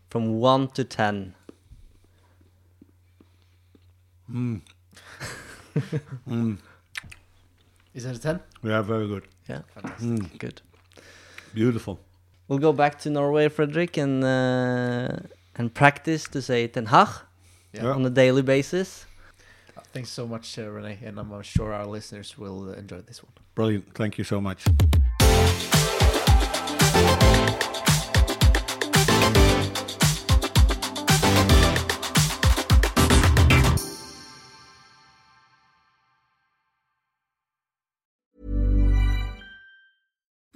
From one to ten. Mm. mm. Is that a 10? Yeah, very good. Yeah, fantastic. Mm. Good. Beautiful. We'll go back to Norway, Fredrik, and uh, and practice to say Ten Hag yeah. on a daily basis. Uh, thanks so much, uh, René, and I'm sure our listeners will enjoy this one. Brilliant. Thank you so much.